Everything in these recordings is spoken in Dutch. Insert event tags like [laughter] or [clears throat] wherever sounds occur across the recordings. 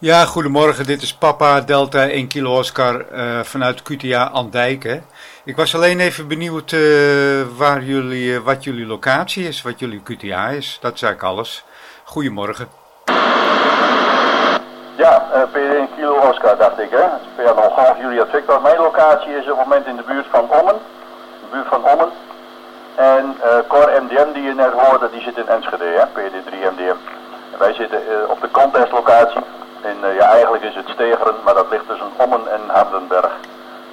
Ja, goedemorgen. Dit is Papa Delta 1 Kilo Oscar uh, vanuit QTA Andijk. Ik was alleen even benieuwd uh, waar jullie, uh, wat jullie locatie is, wat jullie QTA is. Dat zei ik alles. Goedemorgen. Ja, P1 Kilo Oscar dacht ik hè. Ja, nog half Julia Victor. Mijn locatie is op het moment in de buurt van Ommen. De buurt van Ommen. En Cor MDM die je net hoorde, die zit in Enschede hè, PD3 MDM. Wij zitten op de contestlocatie. En uh, ja, eigenlijk is het Stegeren, maar dat ligt tussen Ommen en Hardenberg.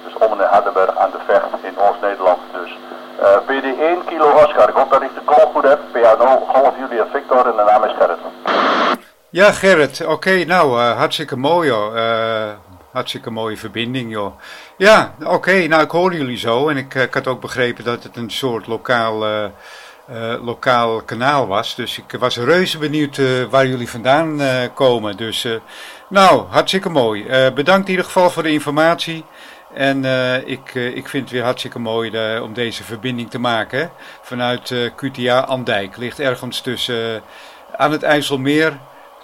Dus Ommen en Hardenberg aan de Vecht in Oost-Nederland. Dus uh, PD1 kilo Oscar. Ik hoop dat ik de call goed heb. PA0, half Julia Victor en de naam is Gerrit. Ja, Gerrit. Oké, nou, uh, hartstikke mooi joh. hartstikke mooie verbinding joh. Ja, oké, nou ik hoor jullie zo. En ik, ik had ook begrepen dat het een soort lokaal... Uh, lokaal kanaal was. Dus ik was reuze benieuwd uh, waar jullie vandaan uh, komen. Dus nou, hartstikke mooi. bedankt in ieder geval voor de informatie. En ik, ik vind het weer hartstikke mooi om deze verbinding te maken. Hè? Vanuit QTA Andijk. Ligt ergens tussen aan het IJsselmeer.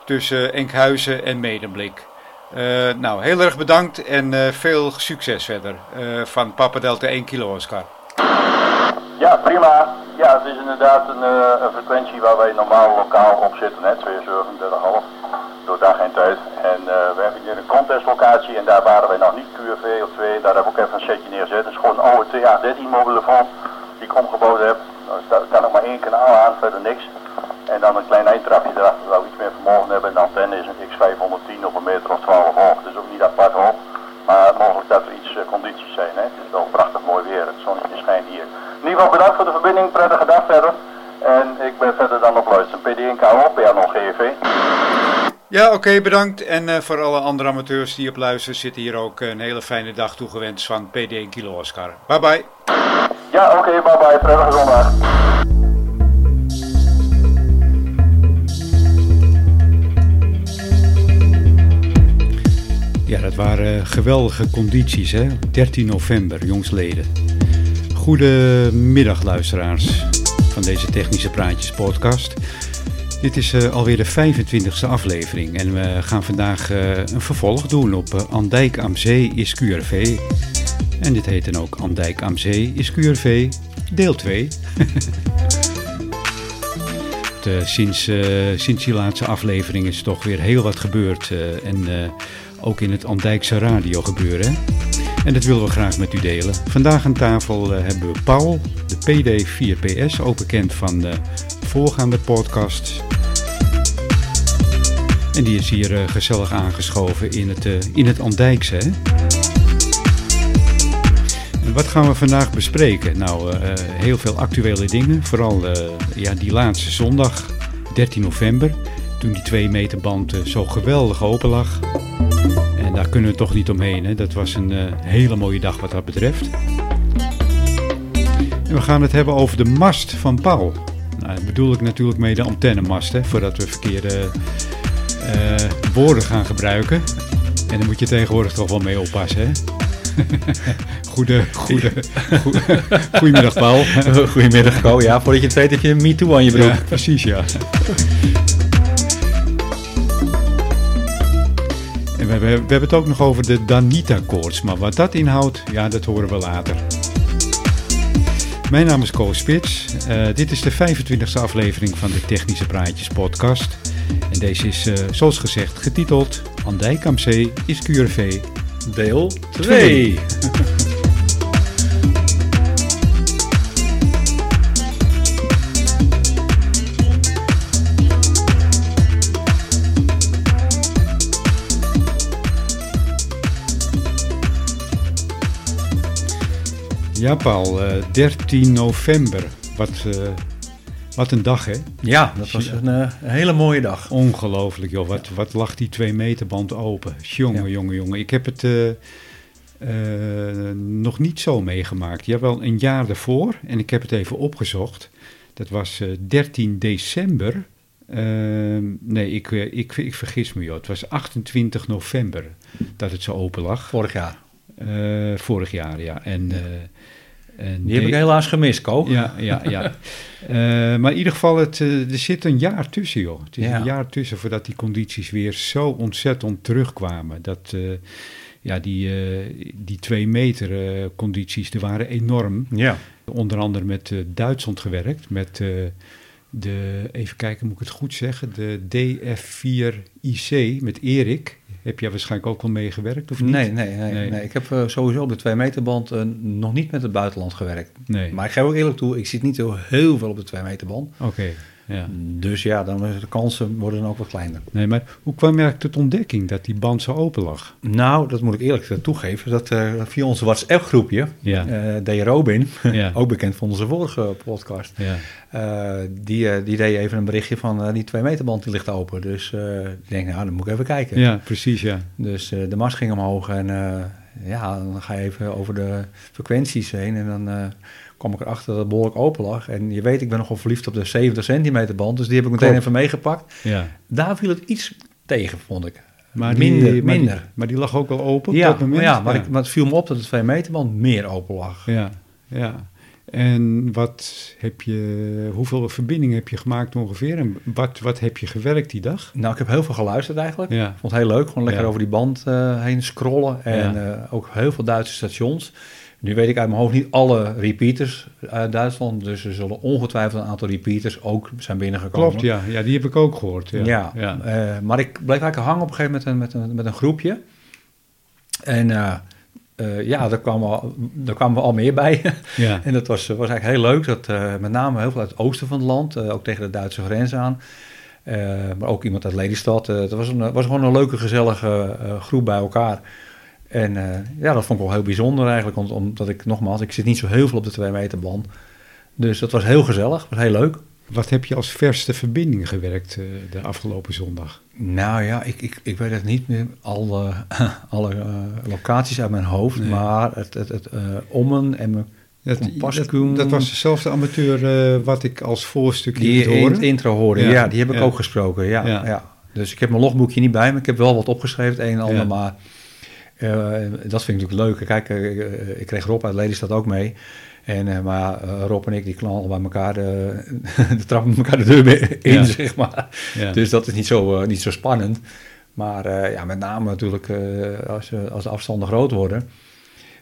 Tussen Enkhuizen en Medemblik. nou, heel erg bedankt en veel succes verder. van Papa Delta 1 kilo Oscar. Ja, prima. Ja, het is inderdaad een, uh, een frequentie waar wij normaal lokaal op zitten, hè, 237,5 door dag en tijd. En uh, we hebben hier een contestlocatie en daar waren wij nog niet QRV of 2, daar heb ik ook even een setje neergezet. Het is gewoon een oude TA13 mobielefoon die ik omgebouwd heb. Er kan nog maar één kanaal aan, verder niks. En dan een klein eindtrapje erachter, zou iets meer vermogen hebben. En de antenne is een X510 op een meter of 12 hoog, dus ook niet apart hoog. Maar mogelijk dat er iets uh, condities zijn. Hè. Het is wel prachtig mooi weer, het zonnetje schijnt hier. In ieder geval bedankt voor de verbinding, prettige dag verder. En ik ben verder dan op luisteren. PD1KO, PA0GV. Ja, oké, okay, bedankt. En uh, voor alle andere amateurs die op luisteren, zitten hier ook een hele fijne dag toegewenst van PD1 Kilo Oscar. Bye bye. Ja, oké, okay, bye bye. Prettige zondag. Ja, dat waren geweldige condities, hè? 13 november, jongsleden. Goedemiddag, luisteraars van deze Technische Praatjes podcast. Dit is uh, alweer de 25e aflevering en we gaan vandaag uh, een vervolg doen op uh, Andijk am Zee is QRV. En dit heet dan ook Andijk am Zee is QRV, deel 2. [laughs] de, sinds, sinds die laatste aflevering is toch weer heel wat gebeurd en ook in het Andijkse radio gebeuren. En dat willen we graag met u delen. Vandaag aan tafel hebben we Paul, de PD4PS, ook bekend van voorgaande podcast. En die is hier uh, gezellig aangeschoven in het, uh, in het Andijkse. Hè? En wat gaan we vandaag bespreken? Nou, heel veel actuele dingen. Vooral ja, die laatste zondag, 13 november, toen die 2 meter band zo geweldig open lag. En daar kunnen we toch niet omheen. Hè? Dat was een hele mooie dag wat dat betreft. En we gaan het hebben over de mast van Paul. Nou, dat bedoel ik natuurlijk mee de antennemast, hè, voordat we verkeerde uh, woorden gaan gebruiken. En daar moet je tegenwoordig toch wel mee oppassen, hè? [laughs] Goede, goede, goede, [laughs] goedemiddag Paul. [laughs] Goedemiddag Paul, ja, voordat je het weet heb je een MeToo aan je broek. Ja, precies, ja. En we, we, we, hebben het ook nog over de Danita-koorts, maar wat dat inhoudt, ja, dat horen we later. Mijn naam is Koos Spits. Uh, dit is de 25e aflevering van de Technische Praatjes podcast. En deze is, uh, zoals gezegd, getiteld Andijk is QRV deel 2. Ja, Paul, uh, 13 november. Wat, uh, wat een dag, hè? Ja, dat was een, uh, hele mooie dag. Ongelooflijk, joh. Wat, ja. wat lag die 2 meter band open. Jongen, ja. jongen, jongen. Ik heb het uh, nog niet zo meegemaakt. Ja, wel een jaar daarvoor. En ik heb het even opgezocht. Dat was 13 december. Ehm, nee, ik, ik, ik vergis me, joh. Het was 28 november dat het zo open lag. Vorig jaar. Vorig jaar, ja. En... En Die heb ik helaas gemist, Ko. Ja, ja, ja. [laughs] Eh, maar in ieder geval, het, eh, er zit een jaar tussen, joh. Het is Ja. een jaar tussen voordat die condities weer zo ontzettend terugkwamen. Dat, eh, ja, die, eh, die twee meter eh, condities, die waren enorm. Ja. Onder andere met eh, Duitsland gewerkt, met eh, de, even kijken, moet ik het goed zeggen, de DF4IC met Erik. Heb jij waarschijnlijk ook wel meegewerkt, of niet? Nee, nee, nee, Nee. nee. Ik heb eh, sowieso op de 2 meter band eh, nog niet met het buitenland gewerkt. Nee, Maar ik geef ook eerlijk toe, ik zit niet zo heel veel op de 2 meter band. oké. Ja. Dus ja, dan de kansen worden dan ook wat kleiner. Nee, maar hoe kwam je tot ontdekking dat die band zo open lag? Nou, dat moet ik eerlijk toegeven. Dat eh, via ons WhatsApp-groepje, Ja. deed Robin, [laughs] Ja. ook bekend van onze vorige podcast, Ja. eh, die, die deed even een berichtje van die 2 meter band die ligt open. Dus ik denk, nou, dan moet ik even kijken. Ja, precies, ja. Dus de mast ging omhoog en ja, dan ga je even over de frequenties heen en dan kwam ik erachter dat het behoorlijk open lag. En je weet, ik ben nogal verliefd op de 70 centimeter band, dus die heb ik meteen Klopt. even meegepakt. ja. Daar viel het iets tegen, vond ik. Maar minder, die, maar minder. Die, maar die lag ook wel open ja, op dat moment? maar ja, maar, Ik, maar het viel me op dat de 2 meter band meer open lag. ja, ja. En wat heb je, hoeveel verbindingen heb je gemaakt ongeveer? En wat, wat heb je gewerkt die dag? Nou, ik heb heel veel geluisterd eigenlijk. Ja, Ik vond het heel leuk, gewoon lekker Ja. over die band eh, heen scrollen. En Ja. eh, ook heel veel Duitse stations. Nu weet ik uit mijn hoofd niet alle repeaters uit Duitsland. Dus er zullen ongetwijfeld een aantal repeaters ook zijn binnengekomen. klopt, ja. Ja, die heb ik ook gehoord. Ja, Ja, ja. eh, maar ik bleef eigenlijk hangen op een gegeven moment met een, met een, met een groepje. En eh, eh, ja, daar kwamen, we al- daar kwamen we al meer bij. [laughs] ja. en dat was, was eigenlijk heel leuk. Dat, met name heel veel uit het oosten van het land, ook tegen de Duitse grens aan. Maar ook iemand uit Lelystad. Het was, een, was gewoon een leuke, gezellige groep bij elkaar. En eh, ja, dat vond ik wel heel bijzonder eigenlijk. Omdat ik, nogmaals, ik zit niet zo heel veel op de 2 meter band. Dus dat was heel gezellig, was heel leuk. Wat heb je als verste verbinding gewerkt eh, de afgelopen zondag? Nou ja, ik, ik, ik weet het niet meer, alle, [laughs] alle eh, locaties uit mijn hoofd, Nee. maar het, het, het eh, Ommen en mijn- Dat, dat, dat was dezelfde amateur eh, wat ik als voorstukje die in het intro hoorde, Ja, ja, die heb ik ja. ook gesproken, ja, Ja. ja. Dus ik heb mijn logboekje niet bij me, ik heb wel wat opgeschreven, het een en ander, maar eh, dat vind ik natuurlijk leuk. Kijk, eh, eh, ik kreeg Rob uit Lelystad ook mee. En, eh, maar eh, Rob en ik die knallen [laughs] bij elkaar de, de trap met elkaar de deur in, Ja. zeg maar. Ja. Dus dat is niet zo, eh, niet zo spannend. Maar eh, ja, met name natuurlijk eh, als, eh, als de afstanden groot worden.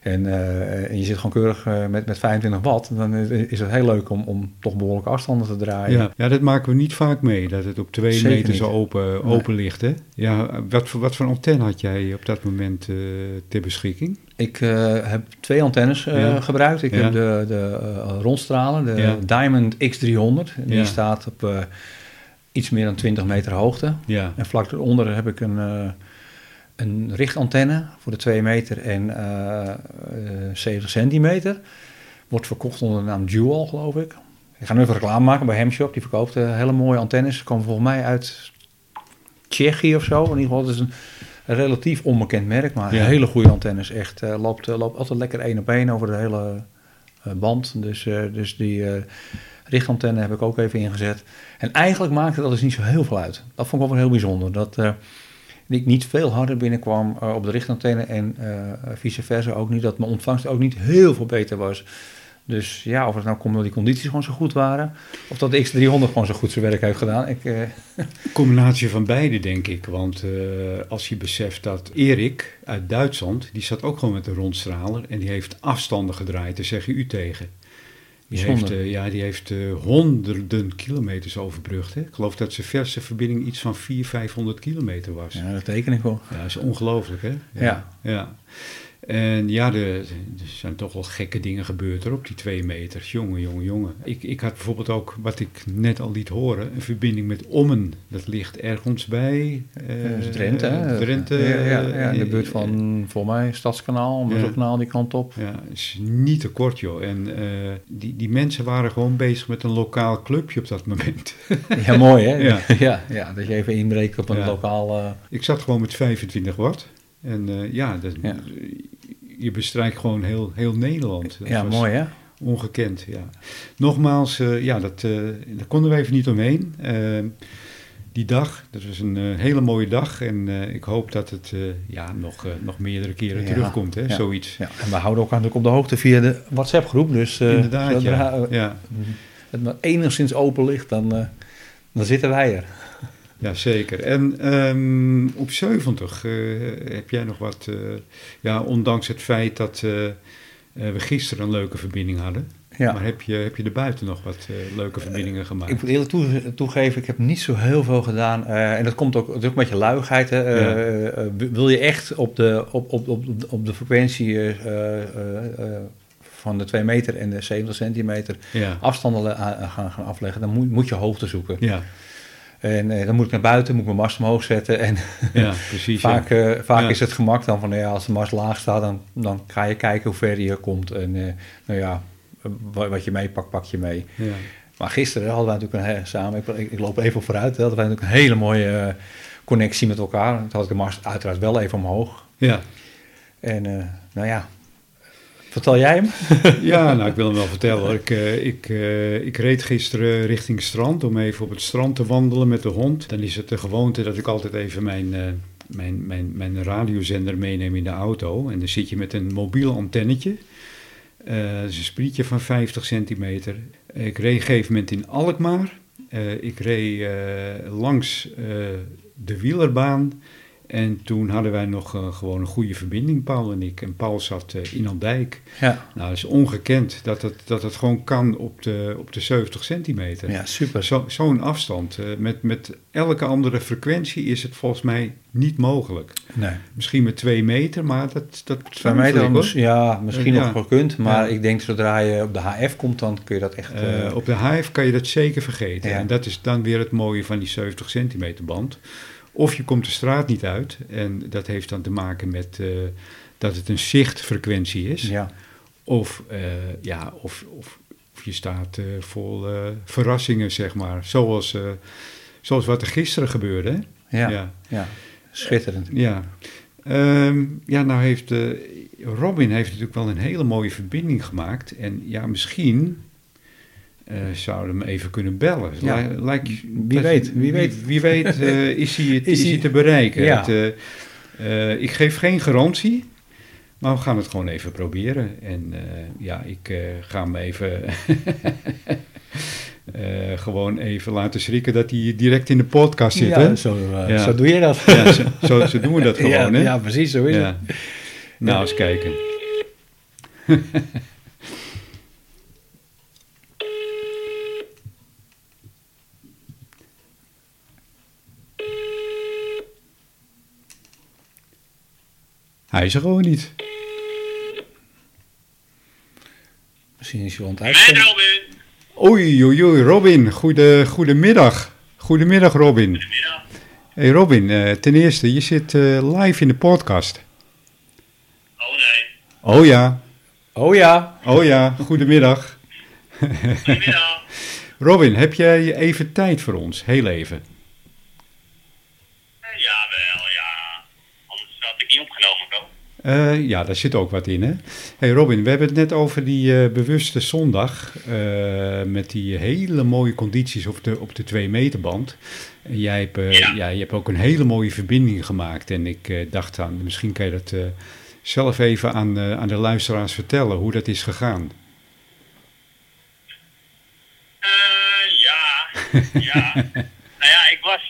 En, eh, en je zit gewoon keurig eh, met, met 25 watt. Dan is- het heel leuk om, om toch behoorlijke afstanden te draaien. Ja, ja, dat maken we niet vaak mee, dat het op twee Zeker meter zo open, open ligt. Hè? Ja, wat, voor, wat voor antenne had jij op dat moment eh, ter beschikking? Ik heb twee antennes Ja. gebruikt. Ik Ja. heb de, de rondstralen, de Ja. Diamond X300. En Die staat op iets meer dan 20 meter hoogte. Ja, En vlak eronder heb ik een, een richtantenne voor de 2 meter en eh, eh, 70 centimeter. Wordt verkocht onder de naam Dual, geloof ik. Ik ga nu even reclame maken bij Hemshop. Die verkoopt eh, hele mooie antennes. Ze komen volgens mij uit Tsjechië of zo. In ieder geval, het is een, een relatief onbekend merk. Maar Ja. hele goede antennes. Echt, eh, loopt, eh, loopt altijd lekker één op één over de hele eh, band. Dus, eh, dus die eh, richtantenne heb ik ook even ingezet. En eigenlijk maakte dat dus niet zo heel veel uit. Dat vond ik wel heel bijzonder. Dat eh, ik niet veel harder binnenkwam eh, op de richtantenne en eh, vice versa ook niet. Dat mijn ontvangst ook niet heel veel beter was. Dus ja, of het nou komt omdat die condities gewoon zo goed waren. Of dat de X300 gewoon zo goed zijn werk heeft gedaan. Ik, eh, [laughs] combinatie van beide denk ik. Want als je beseft dat Erik uit Duitsland, die zat ook gewoon met een rondstraler en die heeft afstanden gedraaid, daar zeg je u tegen. Die heeft, eh, ja, die heeft eh, honderden kilometers overbrugd. Hè? Ik geloof dat zijn verste verbinding iets van 400, 500 kilometer was. ja, dat teken ik wel. Ja, dat is ongelooflijk, hè? Ja. ja. En ja, er, zijn toch wel gekke dingen gebeurd er op die twee meters. Jongen, jongen, jongen. Ik, ik had bijvoorbeeld ook, wat ik net al liet horen, een verbinding met Ommen. Dat ligt ergens bij... eh, Drenthe, hè? Drenthe. Ja, ja, ja, in de eh, buurt van, voor mij, Stadskanaal, Muzzelkanaal, die kant op. Ja, is niet te kort, joh. En eh, die, die mensen waren gewoon bezig met een lokaal clubje op dat moment. [laughs] Ja, mooi hè? Ja. [laughs] Ja. Ja, dat je even inbreekt op een lokaal... eh, Ik zat gewoon met 25 watt. En eh, ja, dat, Ja. je bestrijkt gewoon heel, heel Nederland. Dat ja, mooi hè? Ongekend, ja. Nogmaals, eh, ja, dat, eh, daar konden we even niet omheen. Eh, die dag. Dat was een hele mooie dag en ik hoop dat het ja, nog, nog meerdere keren Ja, terugkomt, hè, ja. zoiets. Ja, en we houden ook natuurlijk op de hoogte via de WhatsApp-groep. Dus Inderdaad, zodra ja. ja. het maar enigszins open ligt, dan, dan zitten wij er. Ja, zeker. En ehm, op 70 eh, heb jij nog wat, eh, ja, ondanks het feit dat eh, we gisteren een leuke verbinding hadden. Ja. Maar heb je, heb je er buiten nog wat leuke verbindingen gemaakt? Ik moet eerlijk toe- toegeven, ik heb niet zo heel veel gedaan. En dat komt ook, ook een beetje luigheid. Hè. Ja. wil je echt op de, op, op, op, op de frequentie van de 2 meter en de 70 centimeter ja. afstanden gaan, gaan afleggen, dan moet, moet je hoogte zoeken. Ja, En eh, dan moet ik naar buiten, moet ik mijn mast omhoog zetten. En [laughs] ja, precies. vaak, ja. eh, vaak Ja. is het gemak dan van, nou ja, als de mast laag staat, dan, dan ga je kijken hoe ver je komt. En eh, nou ja, wat, je meepakt, pak je mee. Ja. Maar gisteren hadden wij natuurlijk een, samen, ik, ik, loop even vooruit, hadden wij natuurlijk een hele mooie connectie met elkaar. Toen had ik de mast uiteraard wel even omhoog. Ja. En nou ja, vertel jij hem? [laughs] ja, nou ik wil hem wel vertellen. Ik, eh, ik, eh, ik reed gisteren richting strand om even op het strand te wandelen met de hond. Dan is het de gewoonte dat ik altijd even mijn, eh, mijn, mijn, mijn radiozender meeneem in de auto. En dan zit je met een mobiel antennetje. Dat is een sprietje van 50 centimeter. Ik reed een gegeven moment in Alkmaar. Ik reed langs de wielerbaan. En toen hadden wij nog eh, gewoon een goede verbinding, Paul en ik. En Paul zat eh, in Andijk. Ja, Nou, dat is ongekend dat het, dat het gewoon kan op de, op de 70 centimeter. ja super. Zo- Zo'n afstand. eh, met, met elke andere frequentie is het volgens mij niet mogelijk. Nee. Misschien met 2 meter, maar dat, dat Twee ik, mis- hoor. ja, misschien Ja. nog wel kunt. Maar Ja. ik denk zodra je op de HF komt, dan kun je dat echt... Op de hive kan je dat zeker vergeten. Ja. En dat is dan weer het mooie van die 70 centimeter band. Of je komt de straat niet uit. En dat heeft dan te maken met eh, dat het een zichtfrequentie is. ja. Of, eh, ja, of, of, of je staat eh, vol verrassingen, zeg maar. Zoals, zoals wat er gisteren gebeurde. hè? Ja, Ja. ja. schitterend. Ja, Ehm, ja nou heeft Robin heeft natuurlijk wel een hele mooie verbinding gemaakt. En ja, misschien eh, zouden we hem even kunnen bellen. Ja. Li- lijkt- Wie weet, wie weet. Wie, weet eh, [laughs] is, hij, het- Is is hij hij- te bereiken. Ja. Het, eh, ik geef geen garantie. Maar we gaan het gewoon even proberen. En ja, ik ga hem even [laughs] gewoon even laten schrikken dat hij direct in de podcast zit. ja, hè? zo, Ja. zo doe je dat. Ja, zo, zo, zo doen we dat [laughs] gewoon, ja, hè? ja, precies, zo is Ja. Nou, eens kijken. Hij is er gewoon niet. Misschien is hij Met uitzenden. Robin. Oei, oei, oei, Robin. Goede, goedemiddag. Goedemiddag, Robin. Goedemiddag. Hey Robin, eh, ten eerste, je zit eh, live in de podcast. Oh nee. Oh ja, Oh ja, oh ja, goedemiddag. Goedemiddag. [laughs] Robin, heb jij even tijd voor ons? Heel even. ja, wel, ja. Anders had ik niet opgenomen, Eh, ja, daar zit ook wat in, hè? Hey Robin, we hebben het net over die eh, bewuste zondag. eh, met die hele mooie condities op de, op de 2 meter band. En jij hebt, Ja. ja, je hebt ook een hele mooie verbinding gemaakt. En ik dacht aan, misschien kan je dat zelf even aan, aan de luisteraars vertellen hoe dat is gegaan. Ja. Ja. [laughs] nou ja, ik was...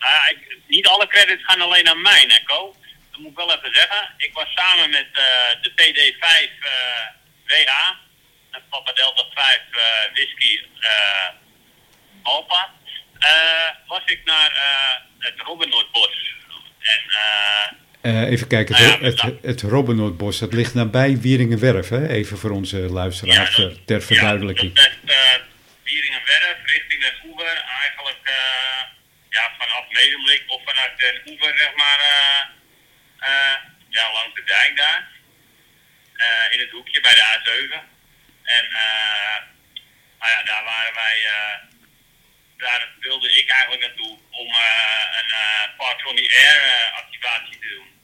nou ja, ik, niet alle credits gaan alleen aan mij, Nico. Dat moet ik wel even zeggen. Ik was samen met eh, de PD5 eh WA. En Papa Delta 5 eh, Whisky eh eh, was ik naar het Robin Noordbos. En... even kijken, Nou het, ja, het, nou. het Robbenoordbos, dat ligt nabij Wieringenwerf, hè? Even voor onze luisteraars Ja, ter- ter verduidelijking. Ja, dat is uh, Wieringenwerf richting Den Oever. Eigenlijk uh, ja, vanaf Medemblik of vanuit Den Oever, zeg maar, ja, langs de dijk daar. Uh, in het hoekje bij de A7. En uh, nou ja, daar waren wij, daar wilde ik eigenlijk naartoe om een uh, Park on the Air activatie te doen.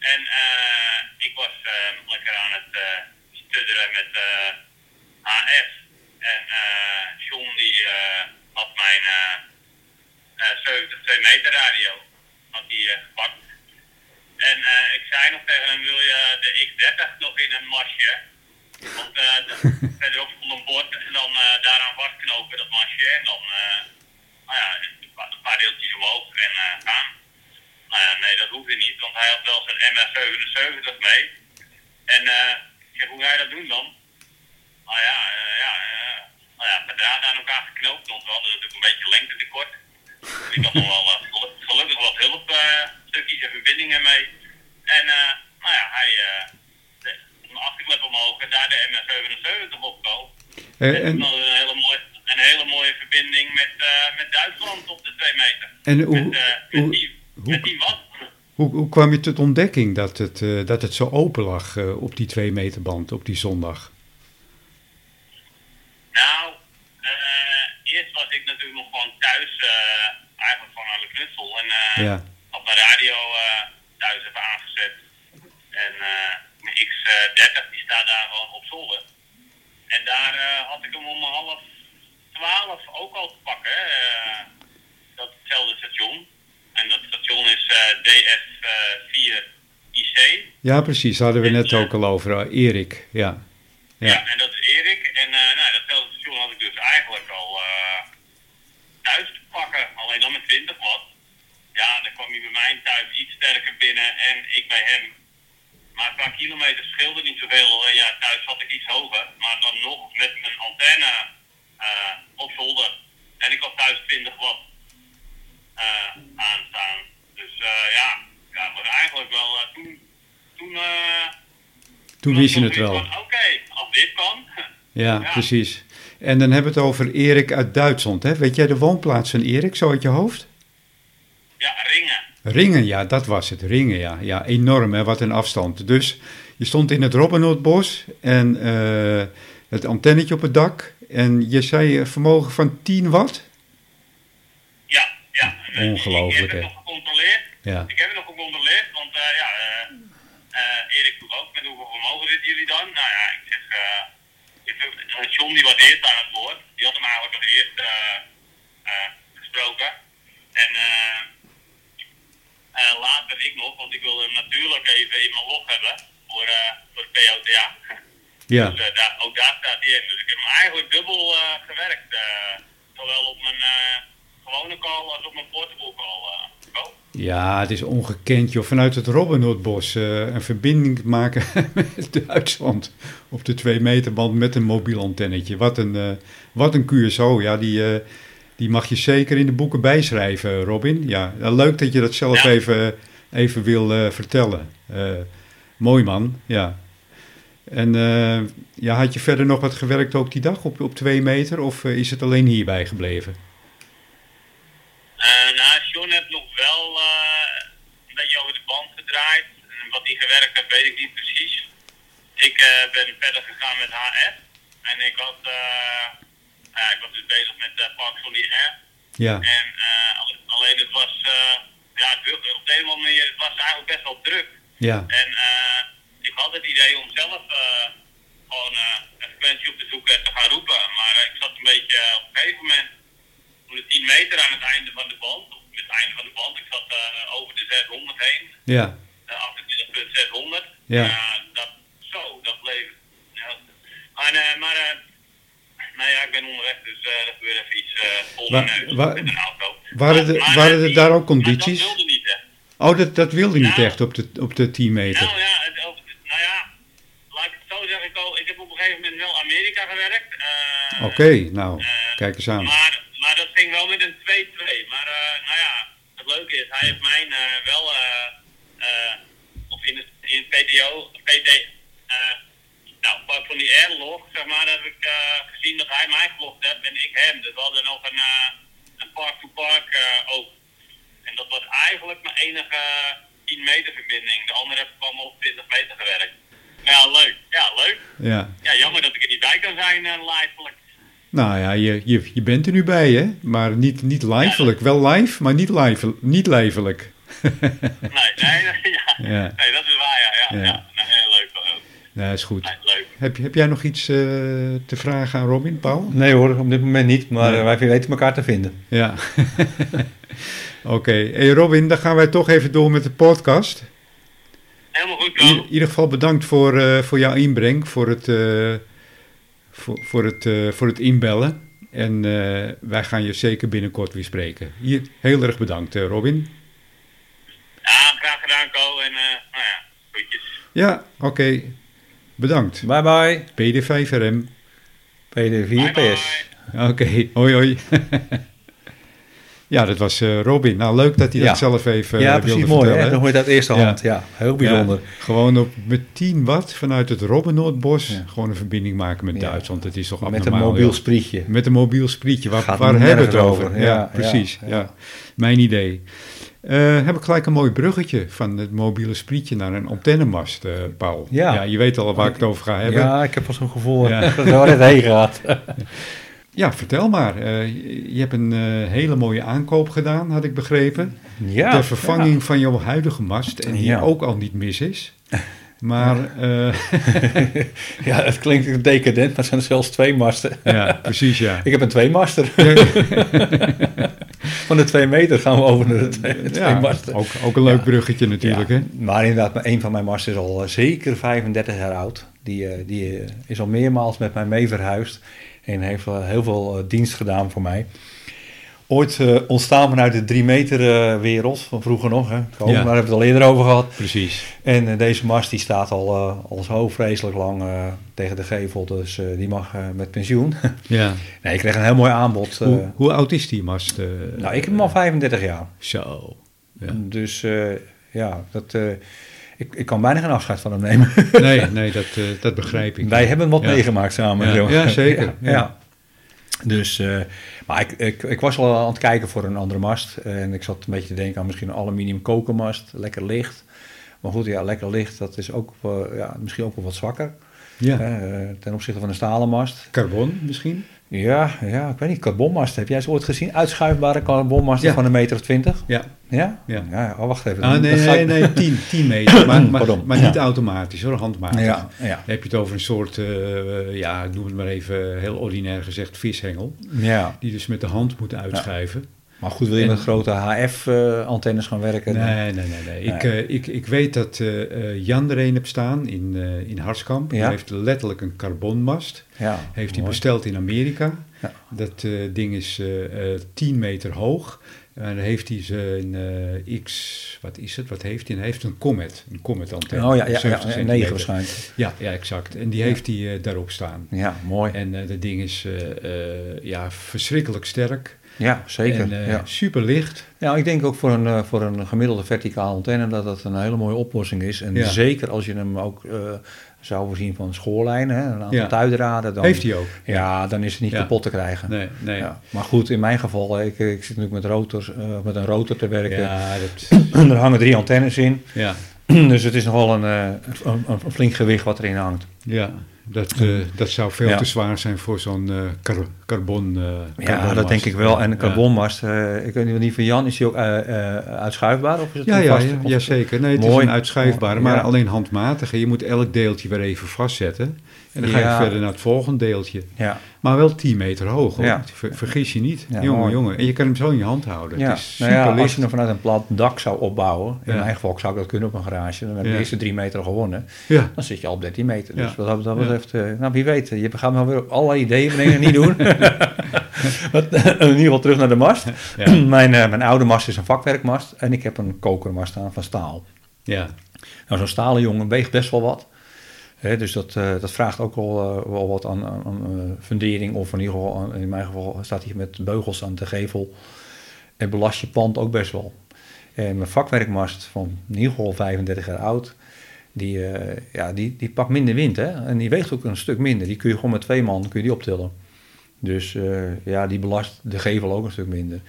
En ik was lekker aan het studderen met HF. En John die had mijn uh, MS-70 2 meter radio. Had eh, gepakt. Zei nog tegen hem, wil je de X30 nog in een masje? Want eh, de- [laughs] verderop stond een bord en dan eh, daaraan vastknopen dat masje. En dan, eh, nou ja, een paar, deeltjes omhoog en gaan. Nou ja, nee, dat hoefde niet, want hij had wel zijn MS-77 mee. En ik zeg, hoe ga je dat doen dan? Nou ja, ja, nou ja, verdraad aan elkaar geknoopt, want we hadden natuurlijk een beetje lengte tekort. Dus ik had nog wel gelu- gelukkig wat hulp, eh, stukjes en verbindingen mee. En eh, nou ja, hij, eh de, de achterklep omhoog en daar de MS-77 op koop. Eh, En, en, een hele mooie, een hele mooie verbinding met, met Duitsland op de 2 meter. en hoe, met, met, hoe, die, hoe- met die wat? hoe, hoe kwam je tot ontdekking dat het, dat het zo open lag op die twee meter band op die zondag? Nou, eerst was ik natuurlijk nog gewoon thuis, eigenlijk van aan de knutsel. En Ja. had mijn radio eh, aangezet. En eh, mijn X30 die staat daar gewoon op zolder. En daar eh, had ik hem om half twaalf ook al te pakken, eh, datzelfde station. En dat station is eh, DS4IC. Ja, precies. Daar hadden we net ook al over. eh, Erik, ja. Ja. Ja. en dat is Erik. En eh nou, datzelfde station had ik dus eigenlijk al eh, thuis te pakken. Alleen dan met 20 watt. Ja, dan kwam hij bij mij thuis iets sterker binnen en ik bij hem. Maar qua kilometers scheelde niet zoveel. Ja, thuis had ik iets hoger. Maar dan nog met mijn antenne eh, op zolder. En ik had thuis 20 watt eh, aanstaan. Dus eh, ja, ja, maar eigenlijk wel toen... toen Toen was wist je het wel. Oké, als dit kan. [laughs] Ja, Ja. precies. En dan hebben we het over Erik uit Duitsland. Hè? Weet jij de woonplaats van Erik, zo uit je hoofd? Ja, ringen. Ringen, ja, dat was het. Ringen, ja. Ja, enorm, hè, wat een afstand. Dus je stond in het Robbenhoodbos en eh, het antennetje op het dak. En je zei een vermogen van 10 watt? Ja, ja. Ongelooflijk, Ik heb hè? het nog gecontroleerd. Ja. Ik heb het nog gecontroleerd, want eh, ja, eh eh, Erik vroeg ook met hoeveel vermogen zitten jullie dan? Nou ja, ik zeg, eh ik eh, John die was eerst aan het woord. Die had hem eigenlijk nog eerst eh, eh, gesproken. En eh, eh, later ik nog, want ik wilde hem natuurlijk even in mijn log hebben voor, eh voor POTA. [laughs] Ja, Dus eh, daar, ook daar staat hij in. Dus ik heb hem eigenlijk dubbel gewerkt. zowel op mijn gewone call als op mijn portable call. ja het is ongekend, joh. Vanuit het Robbenhoodbos een verbinding maken [laughs] met Duitsland op de 2 meter band met een mobiel antennetje. Wat een, wat een QSO, ja, die... eh, die mag je zeker in de boeken bijschrijven, Robin. Ja, nou, leuk dat je dat zelf Ja. even, even wil eh, vertellen. Eh, mooi man, ja. En eh, ja, had je verder nog wat gewerkt ook die dag op, op twee meter? Of eh, is het alleen hierbij gebleven? Eh, nou, John heeft nog wel eh, een beetje over de band gedraaid. En wat hij gewerkt heeft, weet ik niet precies. Ik eh, ben verder gegaan met HF. En ik had, eh, ik was dus bezig met uh, Parks on the Air. Ja, En eh, alle- alleen het was, eh, ja, op de een of andere manier, het was eigenlijk best wel druk. ja, En ik had het idee om zelf gewoon een frequentie op te zoeken en te gaan roepen. Maar ik zat een beetje op een gegeven moment, toen de 10 meter aan het einde van de band, of het einde van de band, ik zat over de 600 heen, ja, uh, 28.600. Ja. Dat, zo, dat bleef. Ja. Eh, maar nou ja, ik ben onderweg, dus eh dat gebeurt even iets eh vol Wa- mijn neus wa- met een auto. waren er- maar, waren eh, er die- daar ook condities? dat wilde niet, hè. Oh, dat, dat wilde niet Nou. echt op de, op de 10 meter. Nou ja, het, nou ja, laat ik het zo zeggen. Ik, al, ik heb op een gegeven moment wel Amerika gewerkt. eh, Oké, nou, eh, kijk eens aan. Maar, maar dat ging wel met een 2-2. Maar eh, nou ja, het leuke is, hij heeft mijn eh, wel, eh, eh, of in het, in het PTO, PT, eh, nou, van die airlog, zeg maar, heb ik eh, gezien dat hij mij gelogd heeft en ik hem. Dus we hadden nog een, eh, een park-to-park eh, ook. En dat was eigenlijk mijn enige 10 meter verbinding. De andere heb ik allemaal op 20 meter gewerkt. Ja, leuk. Ja, leuk. Ja, Ja, jammer dat ik er niet bij kan zijn, uh, livelijk. nou ja, je, je, je bent er nu bij, hè? Maar niet, niet livelijk. Wel live, maar niet, live, niet lijfelijk. [laughs] Nee, nee, nee, [laughs] ja. Ja. nee, dat is waar, ja. Ja, Ja. Nee, is goed. Leuk. Heb, heb jij nog iets eh, te vragen aan Robin, Paul? Nee hoor, op dit moment niet, maar Nee. eh, wij weten elkaar te vinden. Ja. [laughs] Oké. Hey Robin, dan gaan wij toch even door met de podcast. Helemaal goed, In Carl. ieder geval bedankt voor, eh, voor jouw inbreng, voor het, eh, voor, voor, het, voor het inbellen. En eh, wij gaan je zeker binnenkort weer spreken. Hier, heel erg bedankt, eh, Robin. Ja, graag gedaan, Carl. En eh, nou ja, goedjes. Ja, oké. Bedankt. Bye bye, PD5RM. PD4 Bye, PS. bye. Oké, hoi hoi. ja, dat was eh, Robin. Nou, leuk dat hij Ja. dat zelf even ja, eh, precies wilde mooi hè, vertellen. dan hoor je dat eerste Ja. hand. Ja, heel bijzonder. Ja, gewoon op, met 10 watt vanuit het Robbenoordbos Ja. gewoon een verbinding maken met Ja. Duitsland. Dat is toch Met een mobiel joh. sprietje. Met een mobiel sprietje. Waar, Gaat waar hebben we het over? over. Ja, Ja, precies. ja, Ja, ja. Mijn idee. Eh, heb ik gelijk een mooi bruggetje van het mobiele sprietje naar een antennemast, eh, Paul. Ja. je weet al waar ik het over ga hebben. Ja, ik heb wel zo'n gevoel Ja. [laughs] dat het waar het heen gaat. [laughs] Ja, vertel maar. Eh, je hebt een eh, hele mooie aankoop gedaan, had ik begrepen. Ja, Ter vervanging van jouw huidige mast. En die ook al niet mis is. Maar [laughs] eh, Ja, het klinkt decadent, maar het zijn er zelfs twee masten. ja, precies ja. Ik heb een tweemaster. Van de twee meter gaan we over naar de twee, twee masten. ook, ook een leuk bruggetje natuurlijk. Hè? Maar inderdaad, een van mijn masten is al eh, zeker 35 jaar oud. Die, eh, die eh, is al meermaals met mij mee verhuisd. En heeft heel veel dienst gedaan voor mij. Ooit eh, ontstaan vanuit de 3 meter eh, wereld van vroeger nog. Hè. Komen, Ja. Daar hebben we het al eerder over gehad. Precies. En eh, deze mast die staat al, al zo vreselijk lang tegen de gevel. Dus die mag met pensioen. [laughs] Ja. nee, ik kreeg een heel mooi aanbod. Hoe, hoe oud is die mast? nou, ik heb hem al 35 jaar. Zo. Ja. Dus ja, dat, ik, ik kan bijna geen afscheid van hem nemen. [laughs] Nee, nee dat, dat begrijp ik. Wij hebben wat Ja. meegemaakt samen. Ja, zeker. [laughs] Ja. Dus, eh, maar ik, ik, ik was al aan het kijken voor een andere mast. En ik zat een beetje te denken aan misschien een aluminium kokermast. Lekker licht. Maar goed, ja, lekker licht, dat is ook ja, misschien ook wel wat zwakker. Ja. eh, ten opzichte van een stalen mast. Carbon misschien? Ja, ja, ik weet niet. Carbonmast. Heb jij ze ooit gezien? Uitschuifbare carbonmasten Ja. van een meter of twintig? Ja. Ja? Ja. ja oh, wacht even. Ah, nee, nee, ik- nee, [laughs] 10, 10 meter. Maar, maar, niet Ja. automatisch hoor, handmatig. Ja, ja. Dan heb je het over een soort, eh, ja, ik noem het maar even heel ordinair gezegd, vishengel. ja. Die dus met de hand moet uitschuiven. Maar goed, wil je En- met grote HF-antennes gaan werken? Nee, nee, nee. nee. Ik, eh, ik, ik weet dat eh, eh, Jan er een hebt staan in, in Harskamp. Ja. heeft letterlijk een carbonmast. Ja, Heeft hij besteld in Amerika. Ja. Dat ding is eh, eh, 10 meter hoog. En dan heeft hij zijn eh, X, wat is het? Wat heeft hij? Hij heeft een Comet, een Comet antenne. Oh ja, ja, 70 ja, ja centimeter. 9 waarschijnlijk. Ja, ja, exact. En die Ja. heeft hij daarop staan. Ja, mooi. En eh, dat ding is ja, verschrikkelijk sterk. Ja, zeker. En eh, ja. super licht. ja, ik denk ook voor een, eh, voor een gemiddelde verticale antenne dat dat een hele mooie oplossing is. En Ja. zeker als je hem ook eh, zou voorzien van schoorlijnen, hè, een aantal Ja. tuidraden. Dan, Heeft hij ook. Ja, dan is het niet kapot te krijgen. Nee, nee. Maar goed, in mijn geval, ik, ik zit natuurlijk met, rotors, met een rotor te werken. Ja, dat, [clears throat] er hangen drie antennes in. ja, [clears throat] dus het is nogal een, een, een flink gewicht wat erin hangt. ja. Dat, eh, dat zou veel Ja. te zwaar zijn voor zo'n eh, car- carbon. eh, Ja, dat denk ik wel. En een carbonmast, ik weet niet, van Jan, is die ook uitschuifbaar? Of is het Ja, ja, ja, zeker. Nee, het is een uitschuifbare, maar alleen handmatig. En je moet elk deeltje weer even vastzetten. En dan ga je Ja. verder naar het volgende deeltje. Ja, Maar wel 10 meter hoog, hoor. Ja. Ver- vergis je niet. Ja, jongen, mooi. jongen. En je kan hem zo in je hand houden. ja. Het is Nou super als je hem vanuit een plat dak zou opbouwen, in mijn geval zou ik dat kunnen op een garage, dan heb je de eerste drie meter al gewonnen. Dan zit je al op 13 meter. Dus wat dat, betreft, eh, nou wie weet, je gaat me weer op allerlei ideeën brengen, niet doen. [laughs] Maar, in ieder geval terug naar de mast. [clears throat] mijn, eh, mijn oude mast is een vakwerkmast en ik heb een kokermast staan van staal. ja. Nou, zo'n stalen jongen weegt best wel wat. Dus dat, eh, dat vraagt ook wel, eh, wel wat aan, aan, eh, fundering. Of in ieder in mijn geval staat hij met beugels aan de gevel. En belast je pand ook best wel. En mijn vakwerkmast van in ieder geval 35 jaar oud. Die, ja, die, die pakt minder wind. Hè? En die weegt ook een stuk minder. Die kun je gewoon met twee man kun je die optillen. Dus ja, die belast de gevel ook een stuk minder.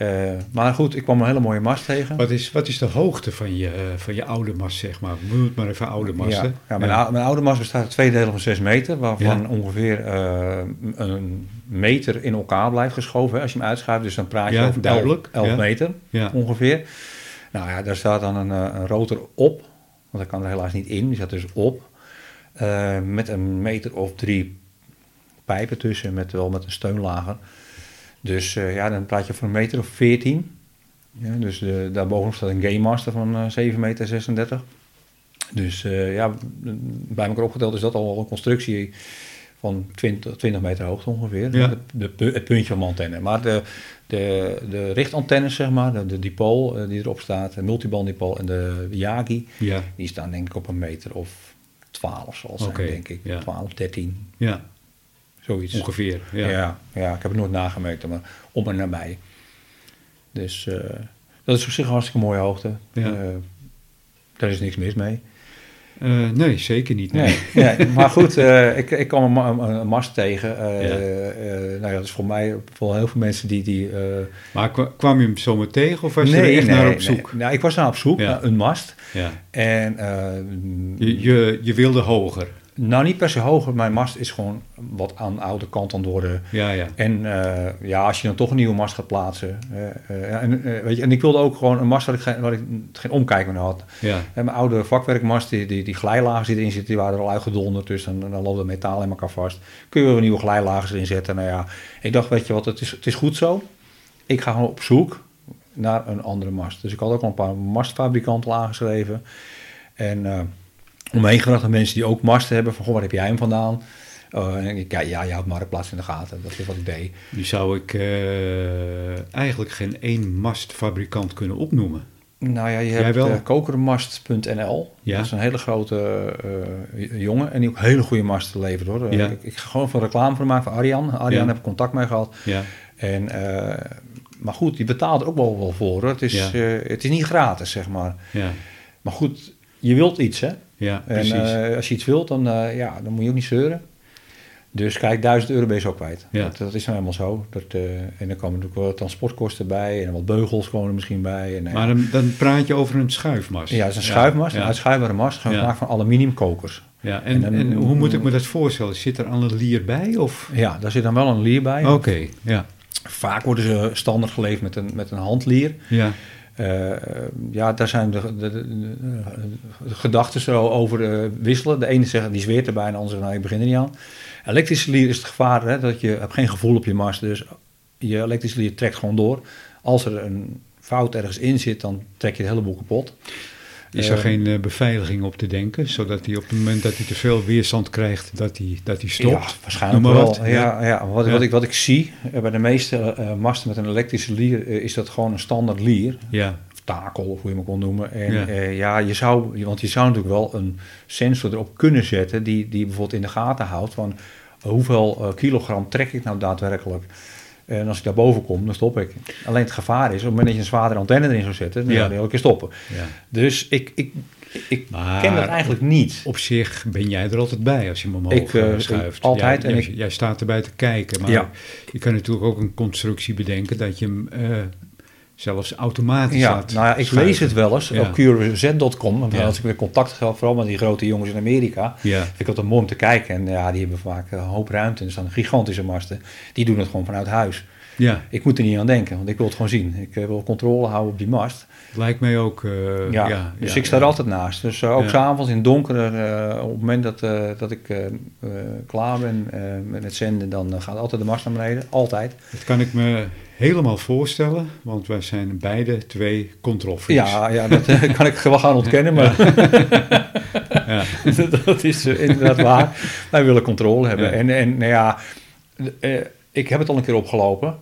Eh, maar goed, ik kwam een hele mooie mast tegen. Wat, is, wat is de hoogte van je, eh, van je oude mast, zeg maar? Noem het maar even oude masten. Ja, ja, mijn, ou- mijn oude mast bestaat uit twee delen van 6 meter, waarvan Ja. ongeveer eh, een meter in elkaar blijft geschoven. hè, Als je hem uitschuift, dus dan praat je over duidelijk, 11 ja. meter ongeveer. Nou ja, daar staat dan een, een rotor op, want dat kan er helaas niet in, die staat dus op. Met een meter of drie pijpen tussen, met, wel met een steunlager. Dus eh, ja, dan praat je van een meter of 14. Ja, dus de, daarbovenop staat een Game Master van eh 7 meter 36. Dus eh, ja, bij elkaar opgeteld is dat al een constructie van 20, 20 meter hoogte ongeveer. Ja. De, het puntje van mijn antenne. Maar de, de, de richtantennes, zeg maar, de, de dipool eh, die erop staat, de multiband en de Yagi, Ja, die staan denk ik op een meter of 12 zal het zijn, Oké, denk ik. ja. 12, 13, ja, zoiets. ongeveer. Ja. Ja. Ja, ik heb het nooit nagemeten, maar om en nabij. Dus eh, dat is op zich een hartstikke mooie hoogte. Ja. Eh, daar is niks mis mee. Eh, nee, zeker niet. Nee. Nee, nee, [laughs] maar goed, eh, ik, ik kwam een, een, een mast tegen. eh, Ja. nou ja, dat is voor mij, voor heel veel mensen die... die Maar kwa- kwam je hem zomaar tegen of was je er echt naar op zoek? Nee. Nou, ik was naar op zoek Ja. naar een mast. Ja. En Je, je, je wilde hoger. Nou, niet per se hoger. Mijn mast is gewoon wat aan de oude kant aan het worden. Ja, ja. En eh, ja, als je dan toch een nieuwe mast gaat plaatsen. eh, eh, en, weet je, en ik wilde ook gewoon een mast waar ik geen, waar ik geen omkijken naar had. Ja, En mijn oude vakwerkmast, die, die, die glijlagen die erin zitten, die waren er al uitgedonderd. Dus dan, dan loopt het metaal in elkaar vast. Kun je weer nieuwe glijlagen erin zetten. Nou ja, ik dacht, weet je wat, het is, het is goed zo. Ik ga gewoon op zoek naar een andere mast. Dus ik had ook al een paar mastfabrikanten aangeschreven. En eh om me heen gevraagd aan mensen die ook masten hebben. Van, goh, waar heb jij hem vandaan? Eh, en ik, ja, ja, je houdt Marktplaats in de gaten. Dat is wat ik deed. nu zou ik eh, eigenlijk geen één mastfabrikant kunnen opnoemen. Nou ja, je Jij hebt wel? eh, kokermast.nl. Ja. Dat is een hele grote jongen en die ook hele goede masten levert hoor. Ja. Ik, ik ga gewoon van reclame voor maken van Arjan. Arjan Ja. heb ik contact mee gehad. Ja, En, maar goed, die betaalt er ook wel, wel voor. Hoor. Het, is, het is niet gratis, zeg maar. ja, Maar goed, je wilt iets hè. ja, En precies. eh, als je iets wilt, dan, eh, ja, dan moet je ook niet zeuren. Dus kijk, 1000 euro ben je zo kwijt. Ja. Dat, dat is nou helemaal zo. Dat, eh, en dan komen natuurlijk wel transportkosten bij. En wat beugels komen er misschien bij. En, maar dan, dan praat je over een schuifmast. ja, het is een schuifmast, Ja, een uitschuifbare mast, gemaakt van aluminiumkokers. ja. En, En dan- en hoe moet ik me dat voorstellen? Zit er al een lier bij? Of? Ja, daar zit dan wel een lier bij. Oké, ja. Vaak worden ze standaard geleverd met een, met een handlier. Ja, Eh, ja, daar zijn de, gedachten zo over eh, wisselen. De ene zegt, die zweert erbij, en de andere zegt, nou, ik begin er niet aan. Elektrische lier is het gevaar hè, dat je hebt geen gevoel op je mast. Dus je elektrische lier trekt gewoon door. Als er een fout ergens in zit, dan trek je het hele boel kapot. Is er Eh, geen eh, beveiliging op te denken? Zodat hij op het moment dat hij te veel weerstand krijgt, dat hij, dat hij stopt? Ja, waarschijnlijk maar wel. wat. Ja, ja. Wat, Ja. Wat, ik, wat ik zie eh, bij de meeste masten met een elektrische lier, is dat gewoon een standaard lier. Ja, Of takel, of hoe je hem kon noemen. En Ja. ja, ja je zou, want je zou natuurlijk wel een sensor erop kunnen zetten, die, die bijvoorbeeld in de gaten houdt van hoeveel kilogram trek ik nou daadwerkelijk. En als ik daarboven kom, dan stop ik. Alleen het gevaar is, op het moment dat je een zwaardere antenne erin zou zetten, dan Ja. zou die elke keer stoppen. ja. Dus ik, ik, ik Maar- ken dat eigenlijk niet. Op zich ben jij er altijd bij als je hem omhoog Ik, eh, eh, schuift. altijd Jij, en jij, ik- jij staat erbij te kijken. Maar Ja. je kan natuurlijk ook een constructie bedenken dat je hem eh, zelfs automatisch Ja, laat nou ja, ik schuiven. lees het wel eens Ja. op. Want Ja. als ik weer contact heb, vooral met die grote jongens in Amerika, Ja, vind ik het mooi om te kijken. En ja, die hebben vaak een hoop ruimte. En er staan gigantische masten. Die doen het gewoon vanuit huis. ja, Ik moet er niet aan denken, want ik wil het gewoon zien. Ik eh, wil controle houden op die mast. het lijkt mij ook... eh, Ja, ja, dus ja, ik sta er altijd naast. Dus eh, ook Ja. s'avonds in het donker, op het moment dat, dat ik klaar ben met zenden, dan gaat altijd de mast naar beneden. Altijd. Dat kan ik me helemaal voorstellen, want wij zijn beide twee controlfreaks. Ja, ja, dat eh, kan ik wel gaan ontkennen, maar [laughs] Ja. [laughs] dat is eh, inderdaad waar. Wij willen controle hebben. Ja. En, en nou ja, eh, ik heb het al een keer opgelopen.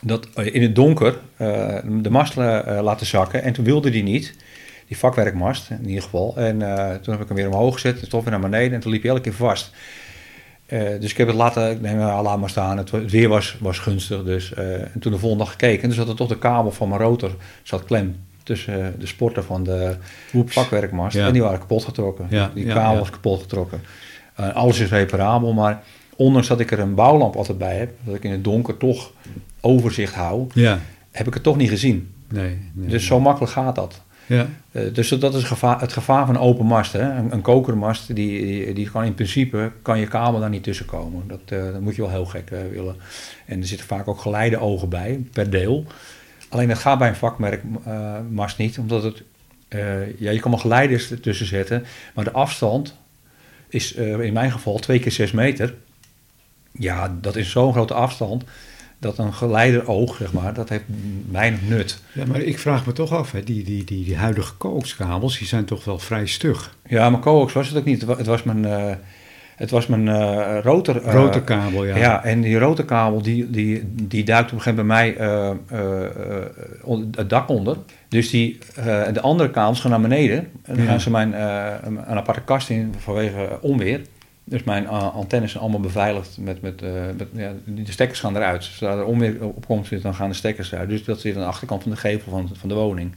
Dat in het donker de mast laten zakken. En toen wilde die niet. Die vakwerkmast in ieder geval. En toen heb ik hem weer omhoog gezet. En toch weer naar beneden. En toen liep hij elke keer vast. Eh, dus ik heb het laten, ik denk, nou, laat maar staan. Het, het weer was, was gunstig. Dus, eh, en toen de volgende dag gekeken. En toen zat er toch de kabel van mijn rotor zat klem tussen eh, de sporten van de Oeps. vakwerkmast. Ja. En die waren kapot getrokken. Ja, Die kabel ja. was kapot getrokken. Alles is reparabel, maar ondanks dat ik er een bouwlamp altijd bij heb, dat ik in het donker toch overzicht hou, Ja, heb ik het toch niet gezien. nee. nee. Dus zo makkelijk gaat dat. Ja, Eh, dus dat is gevaar, het gevaar van open mast. Hè? Een, kokermast, die, die, die in principe, kan je kabel daar niet tussen komen. Dat, eh, dat moet je wel heel gek eh, willen. En er zitten vaak ook geleide-ogen bij, per deel. Alleen dat gaat bij een vakmerkmast niet, omdat het, ja, je kan wel geleiders ertussen zetten, maar de afstand is in mijn geval twee keer zes meter. Ja, dat is zo'n grote afstand dat een geleideroog, zeg maar, dat heeft weinig nut. Ja, maar ik vraag me toch af, hè, die, die, die, die huidige coaxkabels, die zijn toch wel vrij stug. Ja, maar coax was het ook niet. Het wa- Het was mijn, het was mijn eh, rotor... eh, Rotorkabel, ja. Ja, en die rotorkabel die, die, die duikt op een gegeven moment bij mij het dak onder. Dus die, de andere kabels gaan naar beneden. En dan Ja. gaan ze mijn, een aparte kast in vanwege onweer. Dus mijn eh, antennes zijn allemaal beveiligd met, met, eh, met ja, de stekkers gaan eruit. Zodra er onweer op komt, zit, dan gaan de stekkers eruit. Dus dat zit aan de achterkant van de gevel van, van de woning.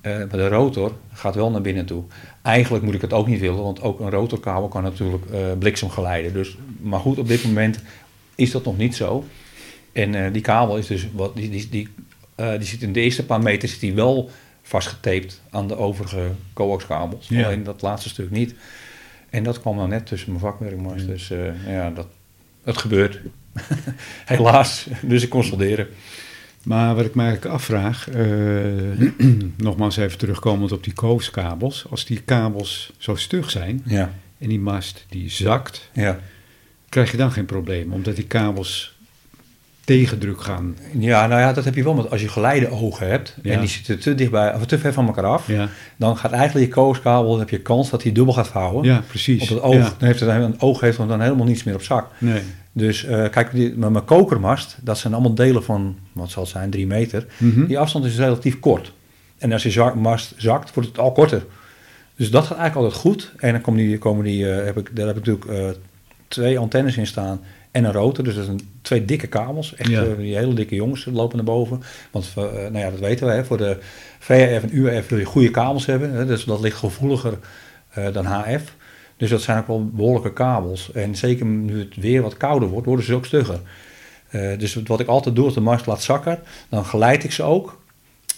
Eh, maar de rotor gaat wel naar binnen toe. Eigenlijk moet ik het ook niet willen, want ook een rotorkabel kan natuurlijk bliksem geleiden. Dus, maar goed, op dit moment is dat nog niet zo. En die kabel is dus, wat, die, die, die, die zit in de eerste paar meter zit die wel vastgetaped aan de overige coaxkabels. Ja. Alleen dat laatste stuk niet. En dat kwam nou net tussen mijn vakwerkmars. Dus eh, ja, dat, het gebeurt. [laughs] Helaas. Dus ik kon solderen. Maar wat ik me eigenlijk afvraag, eh, [clears throat] nogmaals even terugkomend op die coaxkabels. Als die kabels zo stug zijn Ja, en die mast die zakt, ja. krijg je dan geen probleem. Omdat die kabels tegendruk gaan. Ja, nou ja, dat heb je wel met als je geleideogen hebt Ja. en die zitten te dichtbij, of te ver van elkaar af, Ja, dan gaat eigenlijk je kooskabel, dan heb je kans dat hij dubbel gaat vouwen. ja precies. Op het oog, Ja. dan heeft het, een oog heeft dan helemaal niets meer op zak. Nee. Dus eh, kijk, die, met mijn kokermast, dat zijn allemaal delen van, wat zal het zijn, drie meter. Mhm. Die afstand is relatief kort. En als je zak- mast zakt, wordt het al korter. Dus dat gaat eigenlijk altijd goed. En dan komen die, komen die eh, heb ik, daar heb ik natuurlijk eh, twee antennes in staan en een rotor. Dus dat zijn twee dikke kabels. Echt Ja. eh, die hele dikke jongens lopen naar boven. Want eh, nou ja, dat weten we. Hè, voor de VHF en UHF wil je goede kabels hebben. Hè, dus dat ligt gevoeliger eh, dan HF. Dus dat zijn ook wel behoorlijke kabels. En zeker nu het weer wat kouder wordt, worden ze ook stugger. Dus wat ik altijd doe als de mast laat zakken, dan geleid ik ze ook.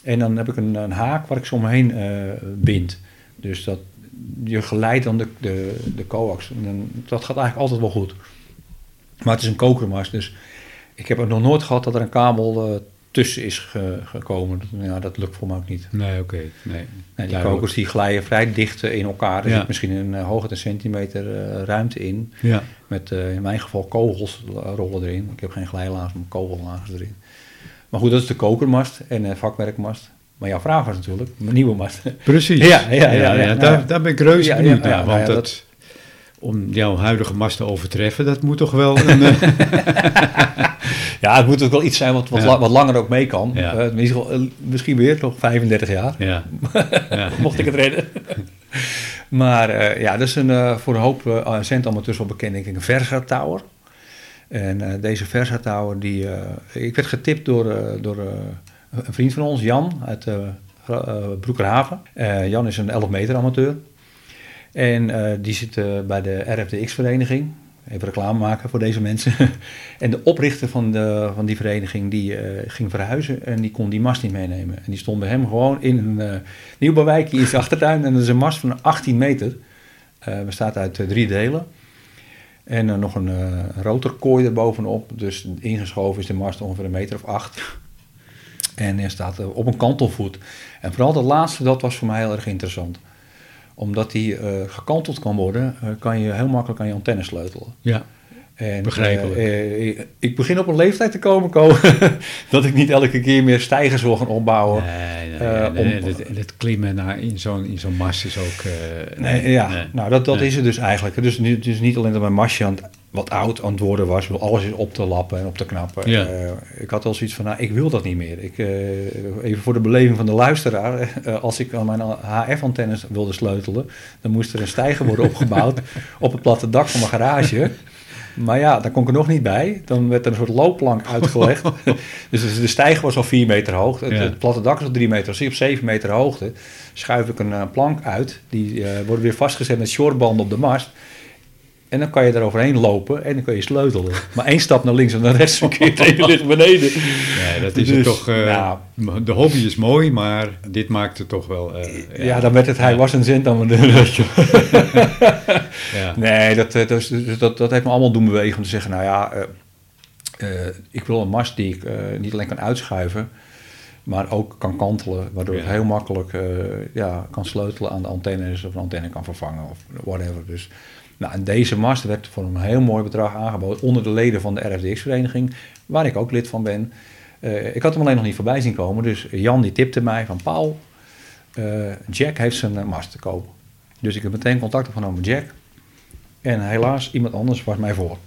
En dan heb ik een, een haak waar ik ze omheen eh, bind. Dus dat, je geleidt dan de, de, de coax. En dan, dat gaat eigenlijk altijd wel goed. Maar het is een kokermast, dus ik heb het nog nooit gehad dat er een kabel eh, tussen is ge- gekomen. Ja, dat lukt voor mij ook niet. Nee, oké. Nee. Nee, die kokers die glijden vrij dicht eh, in elkaar. Er Ja. zit misschien een uh, hooguit een centimeter ruimte in. Ja. Met in mijn geval kogels rollen erin. Ik heb geen glijlaars, maar kogellagers erin. Maar goed, dat is de kokermast en vakwerkmast. Maar jouw vraag was natuurlijk, mijn nieuwe mast. Precies. [laughs] Ja, ja, ja, ja. daar, daar ben ik reuze Ja, benieuwd ja, ja, naar. Want dat, om jouw huidige mast te overtreffen, dat moet toch wel een... eh, [laughs] ja, het moet ook wel iets zijn wat, wat, Ja. la- wat langer ook mee kan. Ja. Eh, misschien, wel, eh, misschien weer nog 35 jaar. ja. [laughs] ja. mocht ik het redden. [laughs] maar eh, ja, dat is een, eh, voor een hoop uh, centamateurs wel bekend, denk ik, een Versa Tower. En eh, deze Versa Tower, die, eh, ik werd getipt door, eh, door eh, een vriend van ons, Jan, uit eh Broekerhaven. Eh, Jan is een 11 meter amateur. En eh, die zit eh, bij de RFDX-vereniging. Even reclame maken voor deze mensen. [laughs] en de oprichter van, de, van die vereniging die eh, ging verhuizen en die kon die mast niet meenemen. En die stond bij hem gewoon in een uh, nieuwbouwwijkje in zijn achtertuin. En dat is een mast van 18 meter. Bestaat uit drie delen. En nog een rotorkooi erbovenop. Dus ingeschoven is de mast ongeveer een meter of acht. En hij staat op een kantelvoet. En vooral dat laatste, dat was voor mij heel erg interessant. Omdat die uh, gekanteld kan worden, uh, kan je heel makkelijk aan je antenne sleutelen. Ja. En, Begrijpelijk. Uh, ik begin op een leeftijd te komen, komen [laughs] dat ik niet elke keer meer stijgers wil gaan opbouwen. Nee, nee, nee, nee, nee dat, dat, klimmen naar in zo'n in zo'n mast is ook... nee, ja, nou dat, dat is het dus eigenlijk. Dus, dus niet alleen dat mijn mastje aan het, wat oud aan het worden was, alles is op te lappen en op te knappen. Ja. Uh, ik had al zoiets van, nou, ik wil dat niet meer. Ik, uh, even voor de beleving van de luisteraar, uh, [laughs] als ik aan mijn HF-antennes wilde sleutelen, dan moest er een stijger worden opgebouwd [laughs] op het platte dak van mijn garage. Maar ja, daar kon ik er nog niet bij. Dan werd er een soort loopplank uitgelegd. [laughs] dus de stijger was al 4 meter hoog. Het, Ja. het platte dak was 3 meter. Als ik op 7 meter hoogte schuif ik een plank uit. Die wordt weer vastgezet met shortbanden op de mast. En dan kan je er overheen lopen en dan kun je sleutelen. Maar één stap naar links en naar rechts verkeerd [laughs] even ligt beneden. Ja, dat is dus, het toch. Uh, nou, de hobby is mooi, maar dit maakt het toch wel. Uh, ja, ja, dan werd het hij ja. was een aan mijn [laughs] ja. Nee, dat, dat, dat, dat heeft me allemaal doen bewegen om te zeggen, nou ja, uh, ik wil een mast die ik niet alleen kan uitschuiven, maar ook kan kantelen, waardoor ik heel makkelijk ja, kan sleutelen aan de antennes of een antenne kan vervangen of whatever. Dus Nou, en deze mast werd voor een heel mooi bedrag aangeboden onder de leden van de RFDX-vereniging, waar ik ook lid van ben. Eh, ik had hem alleen nog niet voorbij zien komen, dus Jan die tipte mij van Paul, eh, Jack heeft zijn eh, mast te koop. Dus ik heb meteen contact opgenomen met Jack. En helaas, iemand anders was mij voor.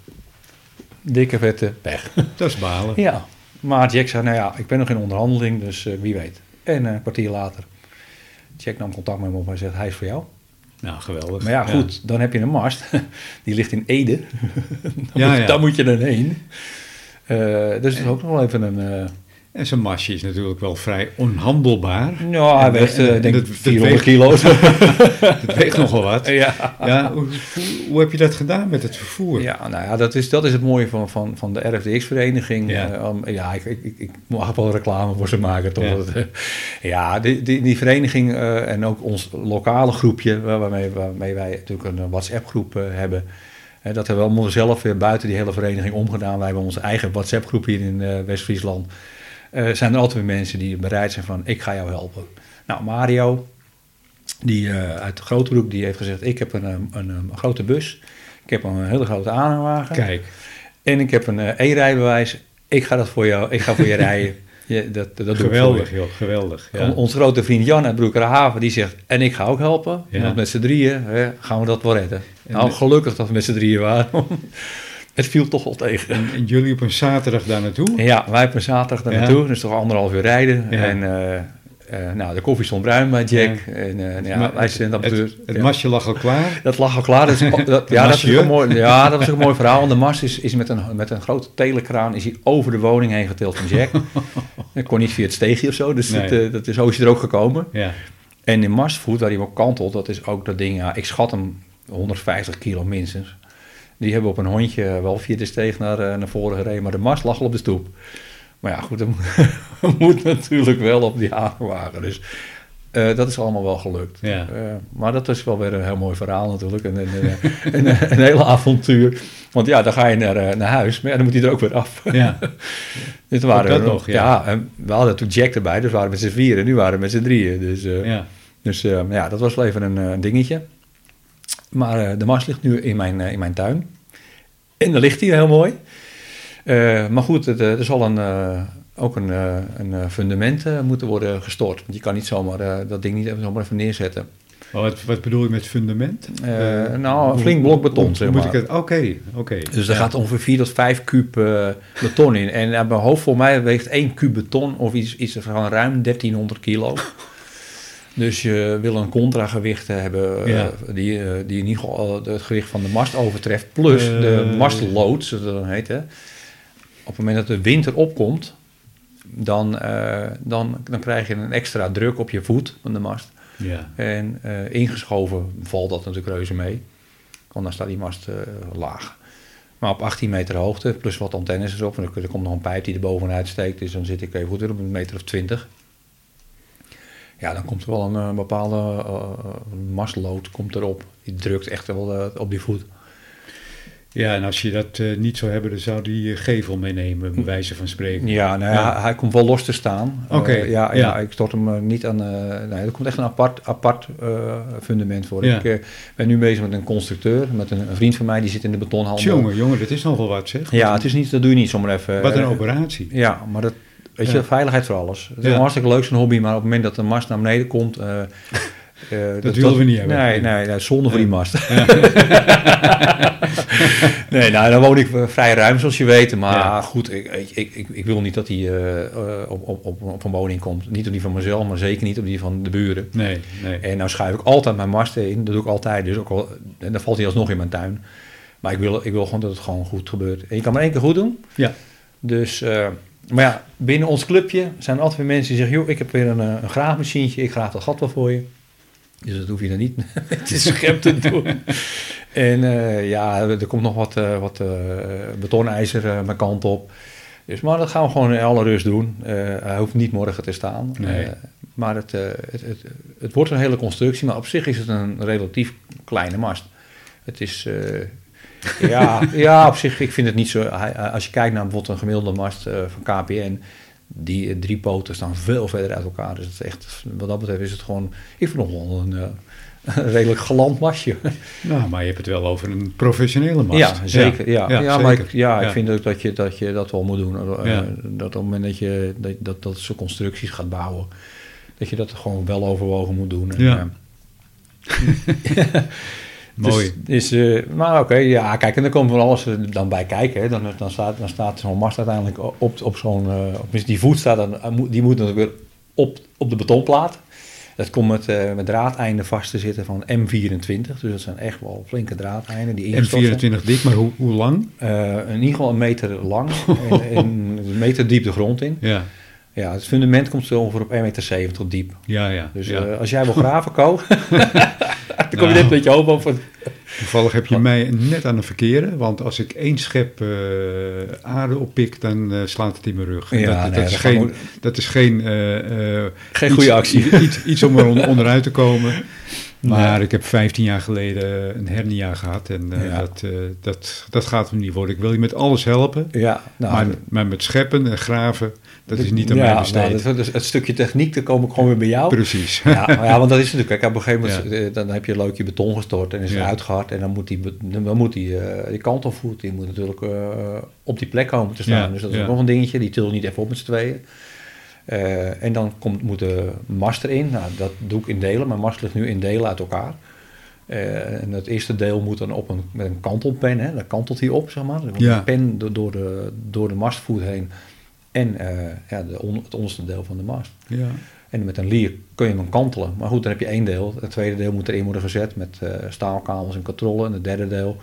Dikke vette pech. [laughs] Dat is balen. Ja, maar Jack zei, nou ja, ik ben nog in onderhandeling, dus wie weet. En een kwartier later, Jack nam contact met me op en zegt, hij is voor jou. Nou, geweldig. Maar ja, goed, dan heb je een mast. [laughs] Die ligt in Ede. [laughs] dan, Ja, moet, ja. dan moet je dan heen. Eh, dus dat is ook nog wel even een... eh En zo'n masje is natuurlijk wel vrij onhandelbaar. nou, hij weegt en- eh, en denk dat- ik dat 400 weegt- kilo. [laughs] [laughs] Het weegt nogal wat. ja. Ja, hoe, hoe, heb je dat gedaan met het vervoer? Ja, nou ja, dat is, dat is het mooie van, van, van de RFDX-vereniging. Ja. Ja, ja ik, ik, ik, ik mag wel reclame voor ze maken, toch? Ja. Dat, eh, ja die, die, die vereniging eh, en ook ons lokale groepje, waar- waarmee, waarmee wij natuurlijk een WhatsApp-groep eh, hebben. Dat hebben we allemaal zelf weer buiten die hele vereniging omgedaan. Wij hebben onze eigen WhatsApp-groep hier in eh, West-Friesland. Eh, zijn er altijd weer mensen die bereid zijn van, ik ga jou helpen. Nou, Mario, die eh, uit Grootbroek, die heeft gezegd, ik heb een, een, een, een grote bus. Ik heb een hele grote aanhangwagen. Kijk, En ik heb een eh, e-rijbewijs. Ik ga dat voor jou, ik ga voor je [laughs] rijden. Je, dat, dat geweldig joh, geweldig. Ja. On- Onze grote vriend Jan uit Broekerhaven, die zegt, en ik ga ook helpen. Ja. Want met z'n drieën hè, gaan we dat wel redden. En nou, de- gelukkig dat we met z'n drieën waren. [laughs] Het viel toch wel tegen. En, en jullie op een zaterdag daar naartoe? Ja, wij hebben zaterdag daar Ja. naartoe. Dus toch anderhalf uur rijden. Ja. En eh, eh, nou, de koffie stond bruin bij Jack. En eh, ja, Maar wij zijn dat het, het ja. masje lag al klaar. [laughs] Dat lag al klaar. Dat is, [laughs] dat, ja, dat is ook een mooi, ja, dat was ook een mooi verhaal. Want de mast is, is met, een, met een grote telekraan is hij over de woning heen getild van Jack. [laughs] Dat kon niet via het steegje of zo. Dus Nee. dat, dat is, zo is hij er ook gekomen. Ja. En de mastvoet, waar hij hem ook kantelt, dat is ook dat ding. Ja, ik schat hem 150 kilo minstens. Die hebben op een hondje wel via de steeg naar, eh, naar voren gereden. Maar de mast lag al op de stoep. Maar ja, goed, dat [laughs] moet- natuurlijk wel op die aanwagen. Dus eh, dat is allemaal wel gelukt. Ja. Eh, maar dat is wel weer een heel mooi verhaal natuurlijk. En, en, en, en, [laughs] en een hele avontuur. Want ja, dan ga je naar, naar huis. Maar ja, dan moet hij er ook weer af. Ja. [laughs] Toen waren dat we nog, ja. ja. en we hadden toen Jack erbij. Dus we waren met z'n vieren. Nu waren we met z'n drieën. Dus, ja. dus ja, dat was wel even een dingetje. Maar eh, de mast ligt nu in mijn, eh, in mijn tuin. En daar ligt hij heel mooi. Eh, maar goed, het, eh, er zal een, ook een, een fundament moeten worden gestort. Want je kan niet zomaar dat ding niet even, zomaar even neerzetten. Maar wat, wat bedoel je met fundament? Nou, een flink blok beton, hoe zeg maar. Oké, oké. Dus er Ja. gaat ongeveer 4 tot 5 kuub beton in. En aan mijn hoofd voor mij weegt 1 kuub beton of iets, iets van ruim 1300 kilo. [laughs] Dus je wil een contragewicht hebben eh, die, eh, die in ieder geval het gewicht van de mast overtreft. Plus Eh. de mastlood, zoals dat dan heet. Hè. Op het moment dat de wind erop komt, dan, eh, dan, dan krijg je een extra druk op je voet van de mast. Ja. En eh, ingeschoven valt dat natuurlijk reuze mee. Want dan staat die mast eh, laag. Maar op 18 meter hoogte, plus wat antennes erop. En er, er komt nog een pijp die er bovenuit steekt. Dus dan zit ik even goed weer op een meter of 20. Ja, dan komt er wel een, eh, bepaalde eh, mastlood komt erop. Die drukt echt wel eh, op die voet. ja, en als je dat eh, niet zou hebben, dan zou die eh, gevel meenemen, bij wijze van spreken. Ja, nou ja, hij komt wel los te staan. Oké, Eh, ja, ja. ja. ik stort hem eh, niet aan... eh nee, er komt echt een apart, apart eh, fundament voor. Ja. Ik eh, ben nu bezig met een constructeur, met een, een vriend van mij, die zit in de betonhandel. Jongen, jongen, dat is nogal wat zeg. Ja, het is niet, dat doe je niet zomaar even. Wat een eh, operatie. Ja, maar dat, weet je, veiligheid voor alles. Het is een hartstikke leuk zo'n hobby, maar op het moment dat de mast naar beneden komt... eh, eh, [laughs] willen we niet hebben. Nee, nee, nee zonde voor die mast. [laughs] nee, nou, dan woon ik eh, vrij ruim, zoals je weet. Maar Ja. goed, ik, ik, ik, ik wil niet dat hij eh, op, op, op, op een woning komt. Niet op die van mezelf, maar zeker niet op die van de buren. Nee, nee. En nou schuif ik altijd mijn masten in. Dat doe ik altijd. Dus ook al, en dan valt hij alsnog in mijn tuin. Maar ik wil, ik wil gewoon dat het gewoon goed gebeurt. En je kan maar één keer goed doen. Ja. Dus, maar ja, binnen ons clubje zijn er altijd weer mensen die zeggen... joh, ik heb weer een, eh, een graafmachientje, ik graaf dat gat wel voor je. Dus dat hoef je dan niet [laughs] met je schep te doen. en eh, ja, er komt nog wat, eh, wat betonijzer mijn kant op. Dus, maar dat gaan we gewoon in alle rust doen. Hij hoeft niet morgen te staan. Nee. Maar het, het, het, het wordt een hele constructie, maar op zich is het een relatief kleine mast. Het is... ja, ja, op zich, ik vind het niet zo... Als je kijkt naar bijvoorbeeld een gemiddelde mast eh, van KPN... Die eh, drie poten staan veel verder uit elkaar. Dus het is echt, wat dat betreft is het gewoon... Ik vind het nog wel een, eh, een redelijk galant masje. Nou, maar je hebt het wel over een professionele mast. Ja, zeker. Ja, ja, ja, maar ik, ja, Ja. ik vind ook dat je dat, je dat wel moet doen. Eh, Ja. Dat op het moment dat je dat, dat, dat soort constructies gaat bouwen, dat je dat gewoon wel overwogen moet doen. En, Ja. [laughs] Mooi. Dus, dus, eh, maar oké, ja, kijk, en dan komt van alles er dan bij kijken. Hè. Dan, dan staat, dan staat zo'n mast uiteindelijk op, op zo'n... tenminste, die voet staat dan, eh, die moet natuurlijk weer op, op de betonplaat. Dat komt met, eh, met draadeinden vast te zitten van M24. Dus dat zijn echt wel flinke draadeinden die ingestort zijn. M24 dik, maar hoe, hoe lang? In ieder geval een meter lang [laughs] en, en een meter diep de grond in. Ja, Ja, het fundament komt zo ongeveer op 1,70 meter diep. ja, ja. Dus ja. eh, als jij wil graven, [laughs] Ko, dan kom je Nou. net met je hoop op. van- Toevallig heb je mij net aan de verkeerde, want als ik één schep eh, aarde oppik, dan eh, slaat het in mijn rug. Ja, dat, nee, dat, is dat geen, we- dat is geen, Geen iets- goede actie. Iets, iets om er on- onderuit te komen. [laughs] Maar ik heb 15 jaar geleden een hernia gehad en eh, Ja. dat, eh, dat, dat gaat hem niet worden. Ik wil je met alles helpen, Ja, nou, maar, maar met scheppen en graven, dat is niet aan ja, mij besteed. nou, dat- het stukje techniek, daar kom ik gewoon weer bij jou. Precies. Ja, ja, want dat is natuurlijk. Kijk, op een gegeven moment eh, dan heb je leuk je beton gestort en is het uitgehard. En dan moet die, dan moet die, die kantelvoet die moet natuurlijk op die plek komen te staan. Dus dat is nog een dingetje. Die til niet even op met z'n tweeën. Eh, en dan komt, moet de mast erin. Nou, dat doe ik in delen. Mijn mast ligt nu in delen uit elkaar. Eh, en het eerste deel moet dan op een, met een kantelpen. Hè, dan kantelt hij op, zeg maar. Wordt Ja. een pen door, door, de, door de mastvoet heen. En eh, ja, de on- het onderste deel van de mast. Ja. En met een lier kun je hem kantelen. Maar goed, dan heb je één deel. Het tweede deel moet erin worden gezet met eh, staalkabels en katrollen. En het derde deel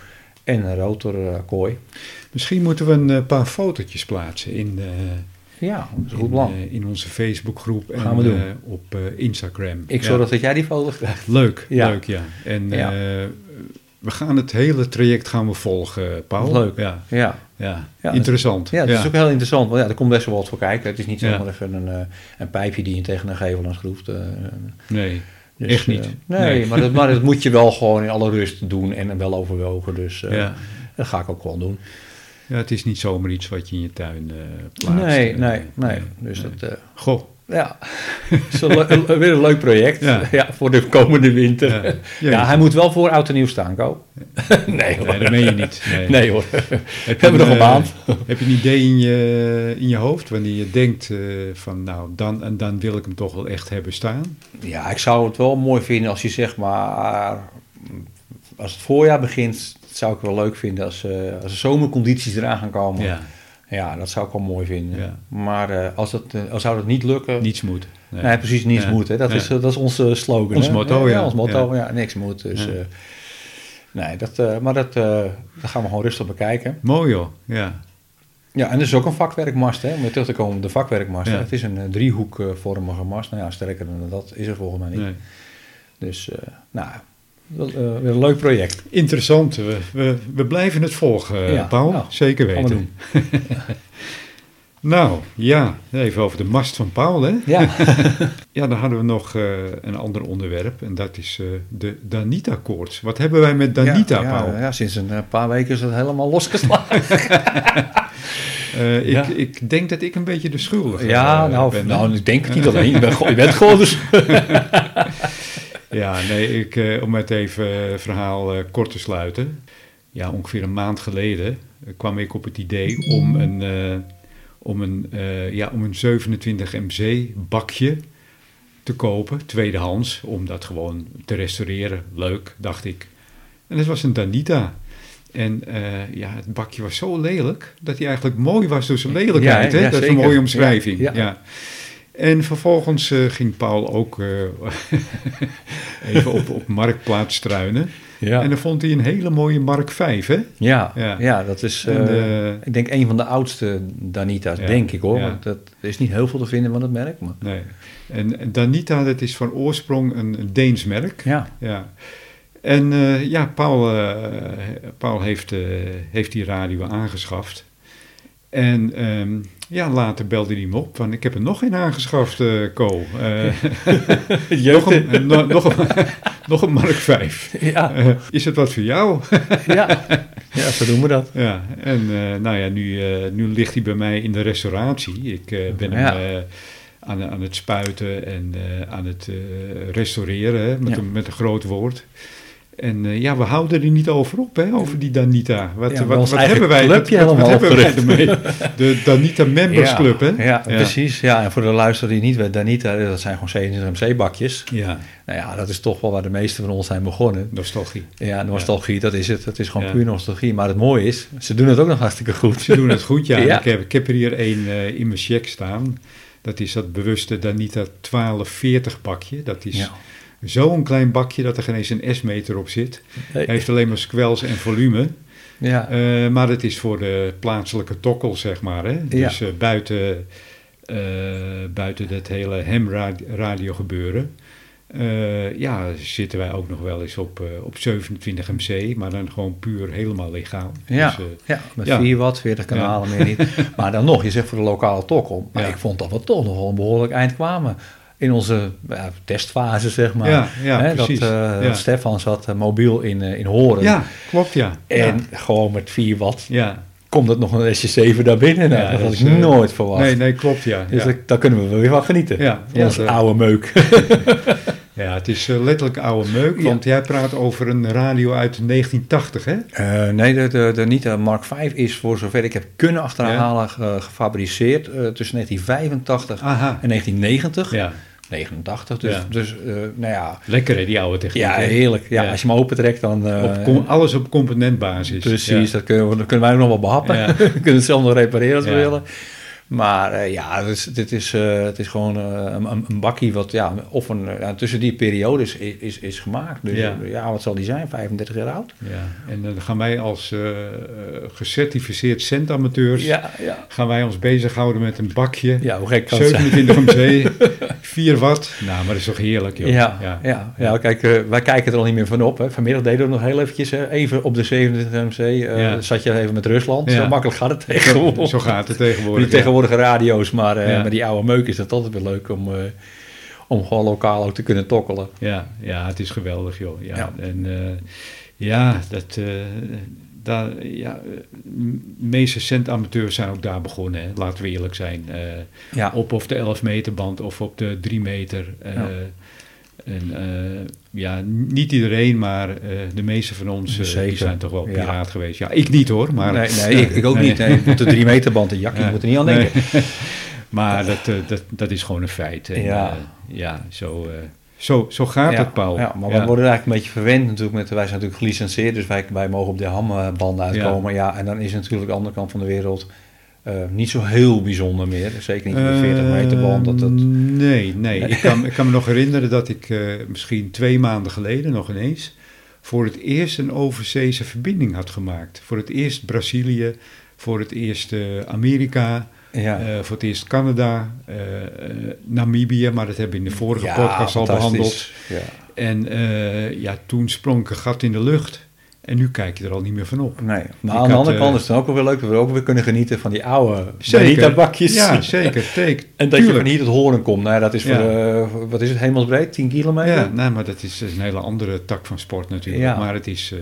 en een rotorkooi. Misschien moeten we een paar fotootjes plaatsen in, eh, ja, dat is een goed in, plan. eh, in onze Facebookgroep en Gaan we doen. eh, op eh, Instagram. ik zorg dat jij die foto's krijgt. Leuk, [laughs] leuk, ja. En we gaan het hele traject gaan we volgen, Paul. Leuk. Ja, Ja, ja. Ja, interessant. ja dat is ook heel interessant. Want ja, er komt best wel wat voor kijken. Het is niet zomaar even een, een pijpje die je tegen een gevel aan schroeft. Nee, Dus, echt niet. nee, Nee. [laughs] Maar, dat, maar dat moet je wel gewoon in alle rust doen en wel overwogen. Dus ja. dat ga ik ook wel doen. Ja, het is niet zomaar iets wat je in je tuin eh plaatst. Nee, Eh, nee, nee. Dus nee. dat... eh, Goh, Ja, [laughs] weer een leuk project. Ja. [laughs] Ja. voor de komende winter. Ja. Hij moet wel voor oud en nieuw staan, Ko. [laughs] nee hoor. nee, dat meen je niet. Nee. Nee hoor. Heb hebben nog een maand. Heb je een idee in je, in je hoofd wanneer je denkt van nou, dan en dan wil ik hem toch wel echt hebben staan? Ja, ik zou het wel mooi vinden als je zeg maar... Als het voorjaar begint, zou ik wel leuk vinden als, eh, als zomercondities eraan gaan komen. Ja, Ja, dat zou ik wel mooi vinden. Ja. Maar eh, als, dat, eh, als zou dat niet lukken... niets moet. Nee. Nee, precies, niets Ja. moet. Hè. Dat, Ja. is, dat is onze slogan. Ons hè. motto, ja. ons motto, ja. Niks moet. Dus, nee, dat, maar dat, dat gaan we gewoon rustig bekijken. Mooi joh, ja. Ja, en er is ook een vakwerkmast, hè, om weer terug te komen op de vakwerkmast. Het is een eh, driehoekvormige mast. Nou ja, sterker dan dat is er volgens mij niet. Nee. Dus, nou, eh, weer een leuk project. Interessant, we, we, we blijven het volgen, Ja, Paul. nou, Zeker weten. doen. [laughs] Nou, ja, even over de mast van Paul, hè? Ja, [laughs] Ja, dan hadden we nog eh, een ander onderwerp en dat is eh, de Danita-koorts. Wat hebben wij met Danita, ja, Paul? ja, ja, sinds een eh, paar weken is het helemaal losgeslagen. [laughs] Eh, ik, Ja. ik denk dat ik een beetje de schuldige ja, eh, nou, ben. nou, ik denk het niet alleen. Je bent, gewoon- je bent gewoon. Ja, nee, ik, eh, om het even eh, verhaal eh, kort te sluiten. Ja, ongeveer een maand geleden kwam ik op het idee om een, om een, ja, om een 27 MZ bakje te kopen, tweedehands, om dat gewoon te restaureren. Leuk, dacht ik. En het was een Danita. En ja, het bakje was zo lelijk dat hij eigenlijk mooi was door zijn lelijkheid. Ja, hè? ja, dat is een mooie omschrijving. Ja. En vervolgens eh, ging Paul ook eh, [laughs] even op, op Marktplaats struinen. Ja. En dan vond hij een hele mooie Mark 5, hè? Ja, Ja. ja. dat is, En, eh, ik denk, een van de oudste Danita's, Ja, denk ik hoor. Want dat, er is niet heel veel te vinden van het merk. Maar, Nee. En Danita, dat is van oorsprong een, een Deens merk. ja, Ja. En ja, Paul, Paul heeft, heeft die radio aangeschaft. En ehm, ja, later belde hij me op van ik heb er [laughs] nog een aangeschaft, eh Co. Eh, nog, een, eh, no- nog, een, [laughs] nog een Mark 5. Ja, Eh, is het wat voor jou? ja. ja, zo doen we dat. ja, en eh, nou ja, nu, eh, nu ligt hij bij mij in de restauratie. Ik eh, ben Ja. hem eh, aan, aan het spuiten en eh, aan het eh, restaureren, met, Ja. een, met een groot woord. En eh, ja, we houden er niet over op, hè, over die Danita. Wat, Ja, wat, wat hebben wij, wat, wat hebben wij ermee? [laughs] De Danita Members ja, Club, hè? Ja, precies. Ja, en voor de luisteraar die niet weet, Danita, dat zijn gewoon 27 MC-bakjes. Ja, Nou ja, dat is toch wel waar de meeste van ons zijn begonnen. nostalgie. Ja, nostalgie, dat is het. Het is gewoon puur nostalgie. Maar het mooie is, ze doen het ook nog hartstikke goed. Ze doen het goed, ja. [laughs] Ik, heb, ik heb er hier één eh, in mijn check staan. Dat is dat bewuste Danita 1240 bakje. Dat is. Zo'n klein bakje dat er geen eens een S-meter op zit. Nee. Hij heeft alleen maar squels en volume. Ja, Eh, maar het is voor de plaatselijke tokkel, zeg maar. Hè? Dus eh, buiten, eh, buiten dat hele ham-radio gebeuren. ja, zitten wij ook nog wel eens op, op 27 MC, maar dan gewoon puur helemaal legaal. ja, Dus, ja, met ja. 4 watt, 40 kanalen meer niet. Maar dan nog, je zegt voor de lokale tokkel. Maar ik vond dat we toch nog wel een behoorlijk eind kwamen. In onze ja, testfase, zeg maar. Ja, ja, Hè, precies. Dat, eh, Ja. dat Stefan zat eh, mobiel in, eh, in Horen. ja, klopt ja. En gewoon met 4 watt ja. komt het nog een SJ7 daar binnen. Nou, dat had dat ik nooit verwacht. Nee, nee, klopt ja. Dus dat- daar kunnen we wel weer van genieten. Ja, Onze dat- oude meuk. [laughs] [laughs] ja, het is letterlijk oude meuk, want jij praat over een radio uit 1980, hè? Nee, de, de, de Nita Mark V is voor zover ik heb kunnen achterhalen ge- gefabriceerd tussen 1985 Aha. en 1990. Ja, 89, dus, Ja. dus eh, nou ja. lekker hè, die oude techniek. Ja, heerlijk. Ja, Ja. Als je hem opentrekt, dan... eh, Op com- alles op componentbasis. Precies, Ja. dat, kunnen we, dat kunnen wij ook nog wel behappen. [laughs] We kunnen het zelf nog repareren als we willen. Maar eh, ja, dit is, dit is, het is gewoon een, een- bakkie wat ja, of een, tussen die periodes is, is, is gemaakt. Dus Ja. wat zal die zijn? 35 jaar oud? Ja, en dan gaan wij als gecertificeerd centamateurs... Gaan wij ons bezighouden met een bakje. ja hoe gek kan het zijn? 27 MC, [laughs] 4 watt. Nou, maar dat is toch heerlijk, joh. Ja, ja. ja, kijk, eh, wij kijken er al niet meer van op. Hè. Vanmiddag deden we nog heel eventjes, even op de 27 MC, eh, Ja. zat je even met Rusland. Ja. Zo makkelijk gaat het tegenwoordig. zo gaat het tegenwoordig. Die tegenwoordige radio's, maar eh, Ja. met die oude meuk is het altijd weer leuk om, eh, om gewoon lokaal ook te kunnen tokkelen. Ja, ja, het is geweldig, joh. Ja, Ja. En eh, ja, dat, eh, daar, ja, de meeste centamateurs zijn ook daar begonnen, hè. laten we eerlijk zijn. Eh, Ja, Op of de 11 meter band of op de 3 meter. eh, Ja. En eh, ja, niet iedereen, maar eh, de meeste van ons eh, die zijn toch wel Ja. piraat geweest. Ja, ik niet hoor, maar... nee, nee ik, ik ook niet. Nee, [laughs] ik moet de drie meter band en jak, je Ja. moet er niet aan denken. [laughs] Maar dat, eh, dat, dat is gewoon een feit. En, Ja. eh, ja, zo, eh, zo, zo gaat ja, het, Paul. Ja, maar Ja. we worden eigenlijk een beetje verwend natuurlijk. Met, wij zijn natuurlijk gelicenseerd, dus wij, wij mogen op de ham-banden uitkomen. Ja. en dan is natuurlijk de andere kant van de wereld eh, niet zo heel bijzonder meer. Zeker niet op de 40 meter band. Dat, Nee, nee. Ik, kan, ik kan me nog herinneren dat ik eh, misschien twee maanden geleden nog ineens voor het eerst een overzeese verbinding had gemaakt. Voor het eerst Brazilië, voor het eerst eh, Amerika, ja. eh, voor het eerst Canada, eh, eh, Namibië, maar dat hebben we in de vorige Ja, podcast al behandeld. Ja. En ja, toen sprong ik een gat in de lucht. En nu kijk je er al niet meer van op. Nee, maar Ik aan de andere kant is het dan ook wel weer leuk dat we ook weer kunnen genieten van die oude Zeker. bakjes. Ja, zeker. Take, [laughs] En dat je van hier tot horen komt. Nou, dat is voor, Ja. de, wat is het, hemelsbreed? 10 kilometer? Ja, nee, maar dat is, dat is een hele andere tak van sport natuurlijk. Ja. Maar het is,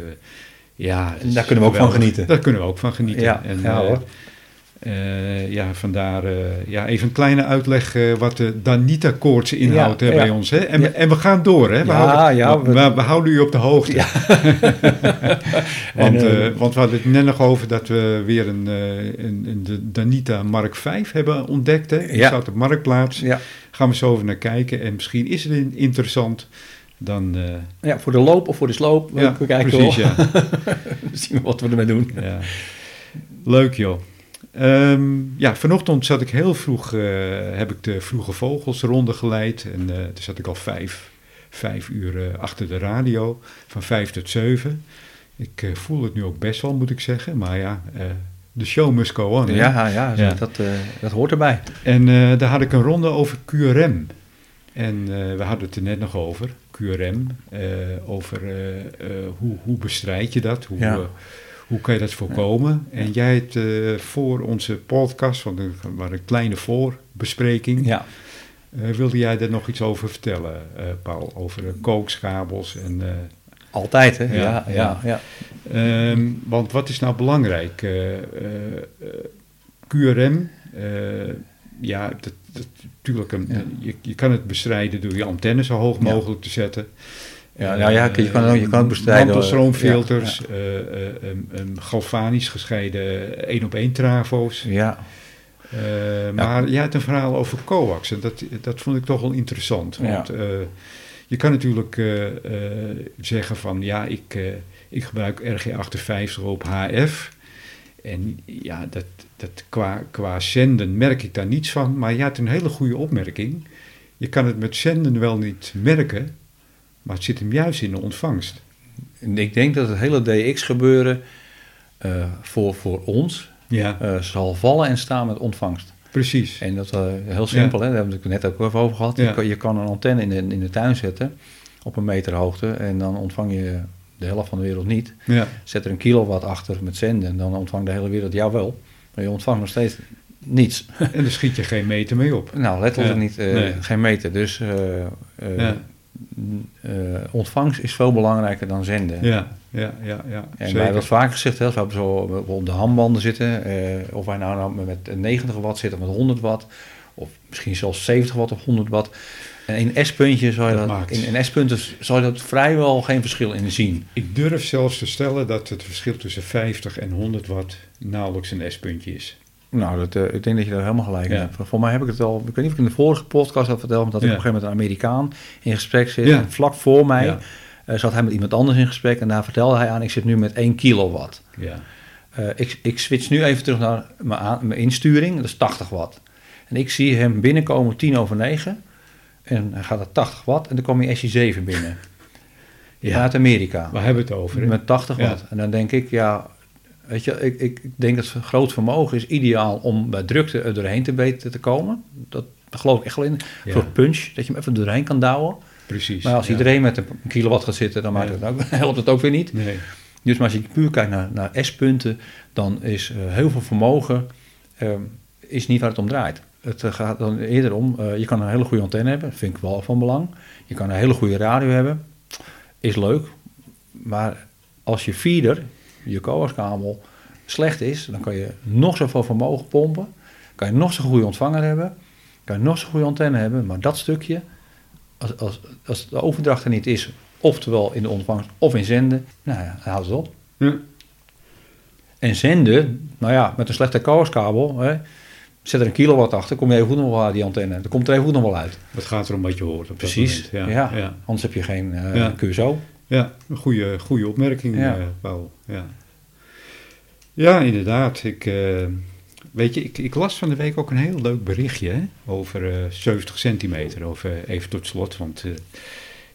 ja... het En is daar kunnen we ook van genieten. Daar kunnen we ook van genieten. Ja, en, ja, hoor. Eh, ja, vandaar eh, ja, even een kleine uitleg eh, wat de Danita-koorts inhoudt Ja, hè, bij ja. ons. Hè? En, Ja. en we gaan door, hè? We, houden, ja, we, we- we houden u op de hoogte. [laughs] want, En, want we hadden het net nog over dat we weer een, een, een de Danita Mark V hebben ontdekt. Hè? Die staat op Marktplaats. Gaan we zo over naar kijken. En misschien is het in- interessant. Dan, ja, voor de loop of voor de sloop. ja, we kijken precies, [laughs] wel. ja. zien we wat we ermee doen. ja. Leuk joh. Ehm, ja, vanochtend zat ik heel vroeg, eh, heb ik de vroege vogels ronde geleid. En eh toen zat ik al vijf, vijf uur eh, achter de radio, van vijf tot zeven. Ik voel het nu ook best wel, moet ik zeggen. Maar ja, eh, de show must go on. Ja, ja, Ja. Dat, eh, dat hoort erbij. En eh, daar had ik een ronde over QRM. En eh, we hadden het er net nog over, QRM. eh, over hoe, hoe bestrijd je dat? Hoe, Ja. Hoe kan je dat voorkomen? En jij hebt eh, voor onze podcast, want er was een kleine voorbespreking, Ja, Eh, wilde jij daar nog iets over vertellen, eh, Paul? Over kookskabels en... Altijd, hè? Ja, Ja, ja, ja. Ehm, want wat is nou belangrijk? QRM, ja, dat, dat, natuurlijk een, je, je kan het bestrijden door je antenne zo hoog mogelijk te zetten. Ja, nou ja, je kan je kan ook bestrijden, Mantelstroomfilters, ja, eh, eh, een- een galvanisch gescheiden één-op-één travo's. ja. Eh, maar jij had een verhaal over coax en dat, dat vond ik toch wel interessant. Want eh, je kan natuurlijk eh, eh, zeggen van ja, ik, eh, ik gebruik RG58 op HF. En ja, dat, dat qua, qua zenden merk ik daar niets van. Maar je had een hele goede opmerking. Je kan het met zenden wel niet merken, maar het zit hem juist in de ontvangst. Ik denk dat het hele DX-gebeuren eh, voor, voor ons Ja, eh, zal vallen en staan met ontvangst. precies. En dat uh, heel simpel, Ja. hè? daar hebben we het net ook even over gehad. Ja. Je, kan, je kan een antenne in de, in de tuin zetten op een meter hoogte en dan ontvang je de helft van de wereld niet. Ja, Zet er een kilowatt achter met zenden en dan ontvangt de hele wereld jou wel. Maar je ontvangt nog steeds niets. [laughs] en daar schiet je geen meter mee op. nou, letterlijk Ja. niet, eh, Nee. geen meter. Dus eh, eh, Ja. Eh, ontvangst is veel belangrijker dan zenden. Ja, ja, ja, ja. En wij hebben dat vaker gezegd, hè, als we zo op de handbanden zitten, eh, of wij nou, nou met 90 watt zitten of met 100 watt, of misschien zelfs 70 watt of 100 watt. En in S-puntje zou je Dat in, in S-punten zou je dat vrijwel geen verschil in zien. Ik durf zelfs te stellen dat het verschil tussen 50 en 100 watt nauwelijks een S-puntje is. Nou, dat, eh, ik denk dat je daar helemaal gelijk in Ja. hebt. Voor, mij heb ik het al, ik weet niet of ik in de vorige podcast had verteld, maar dat ik op een gegeven moment een Amerikaan in gesprek zit. Ja. En vlak voor mij eh, zat hij met iemand anders in gesprek en daar vertelde hij aan, ik zit nu met 1 kilowatt. Ja, Eh, ik, ik switch nu even terug naar mijn, aan- mijn insturing, dat is 80 watt. En ik zie hem binnenkomen tien over negen. En hij gaat naar 80 watt en dan komt hij SI7 binnen. Ja. Uit Amerika. waar hebben we het over? hè? Met 80 Ja. watt. En dan denk ik, ja, weet je, ik, ik denk dat groot vermogen is ideaal om bij drukte er doorheen te weten te komen. Dat, daar geloof ik echt wel in. Ja. Voor punch, dat je hem even doorheen kan douwen. Precies. Maar als iedereen met een kilowatt gaat zitten, dan maakt het ook, [laughs] helpt het ook weer niet. Nee, Dus maar als je puur kijkt naar, naar S-punten, dan is eh, heel veel vermogen ehm, is niet waar het om draait. Het eh, gaat dan eerder om, eh, je kan een hele goede antenne hebben, vind ik wel van belang. Je kan een hele goede radio hebben, is leuk. Maar als je feeder, je coaxkabel, slecht is, dan kan je nog zoveel vermogen pompen. Kan je nog zo'n goede ontvanger hebben, kan je nog zo'n goede antenne hebben, maar dat stukje, als, als, als de overdracht er niet is, oftewel in de ontvangst of in zenden, nou ja, dan houdt het op. En zenden, nou ja, met een slechte coaxkabel, hè, zet er een kilowatt achter, kom je even goed nog wel uit die antenne. Dan komt er even goed nog wel uit. wat gaat er om wat je hoort dat Precies, ja, Ja, ja. Anders heb je geen eh Ja. QSO. Ja, een goede, goede opmerking, Ja. eh, Paul. Ja. ja, inderdaad. Ik, eh, weet je, ik, ik las van de week ook een heel leuk berichtje hè, over eh 70 centimeter. Over, even tot slot, want eh,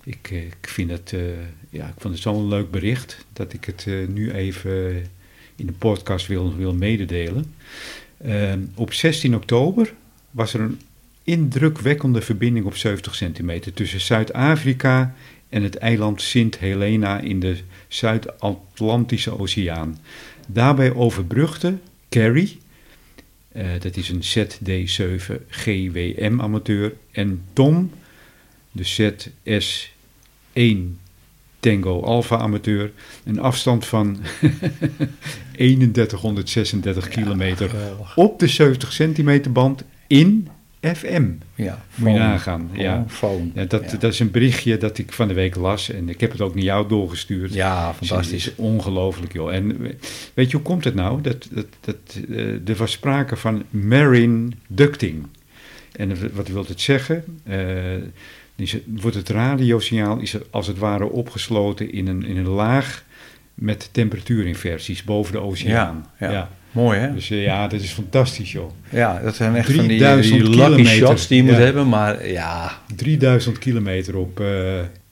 ik, eh, ik vind het, eh, ja, ik vond het zo'n leuk bericht dat ik het eh, nu even in de podcast wil, wil mededelen. Eh, op 16 oktober was er een indrukwekkende verbinding op 70 centimeter tussen Zuid-Afrika en het eiland Sint Helena in de Zuid-Atlantische Oceaan. Daarbij overbrugde Carrie, eh, dat is een ZD7 GWM amateur, en Tom, de ZS1 Tango Alpha amateur, een afstand van [laughs] 3136 kilometer op de 70 centimeter band in FM. Ja, Moet je nagaan, ja. Phone. Ja, dat, ja. dat is een berichtje dat ik van de week las en ik heb het ook naar jou doorgestuurd. Ja, Dus fantastisch. Het is ongelooflijk, joh. En weet je, hoe komt het nou? Dat, dat, dat, eh, er was sprake van marine ducting. En wat wil het zeggen? Eh, is wordt het radiosignaal is als het ware opgesloten in een, in een laag met temperatuurinversies boven de oceaan. Ja, ja. Mooi, hè? Dus eh, ja, dat is fantastisch, joh. Ja, dat zijn echt van die, 3000 die lucky shots die je moet hebben. Maar ja, 3000 kilometer op, eh,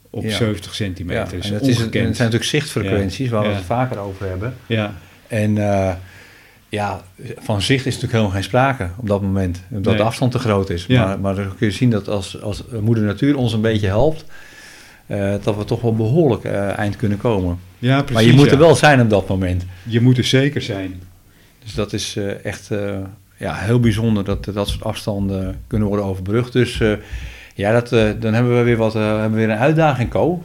op Ja. 70 centimeter. ja. Dat is het, zijn natuurlijk zichtfrequenties waar we het vaker over hebben. Ja, En eh, ja, van zicht is natuurlijk helemaal geen sprake op dat moment. Omdat Nee. de afstand te groot is. Ja. Maar, maar dan kun je zien dat als, als moeder natuur ons een beetje helpt... dat we toch wel behoorlijk eh, eind kunnen komen. ja precies. maar je moet ja. er wel zijn op dat moment. Je moet er zeker zijn. Dus dat is eh, echt... eh, ja, heel bijzonder dat dat soort afstanden kunnen worden overbrugd. Dus eh, ja, dat, dan hebben we weer, wat, hebben we weer een uitdaging, Co.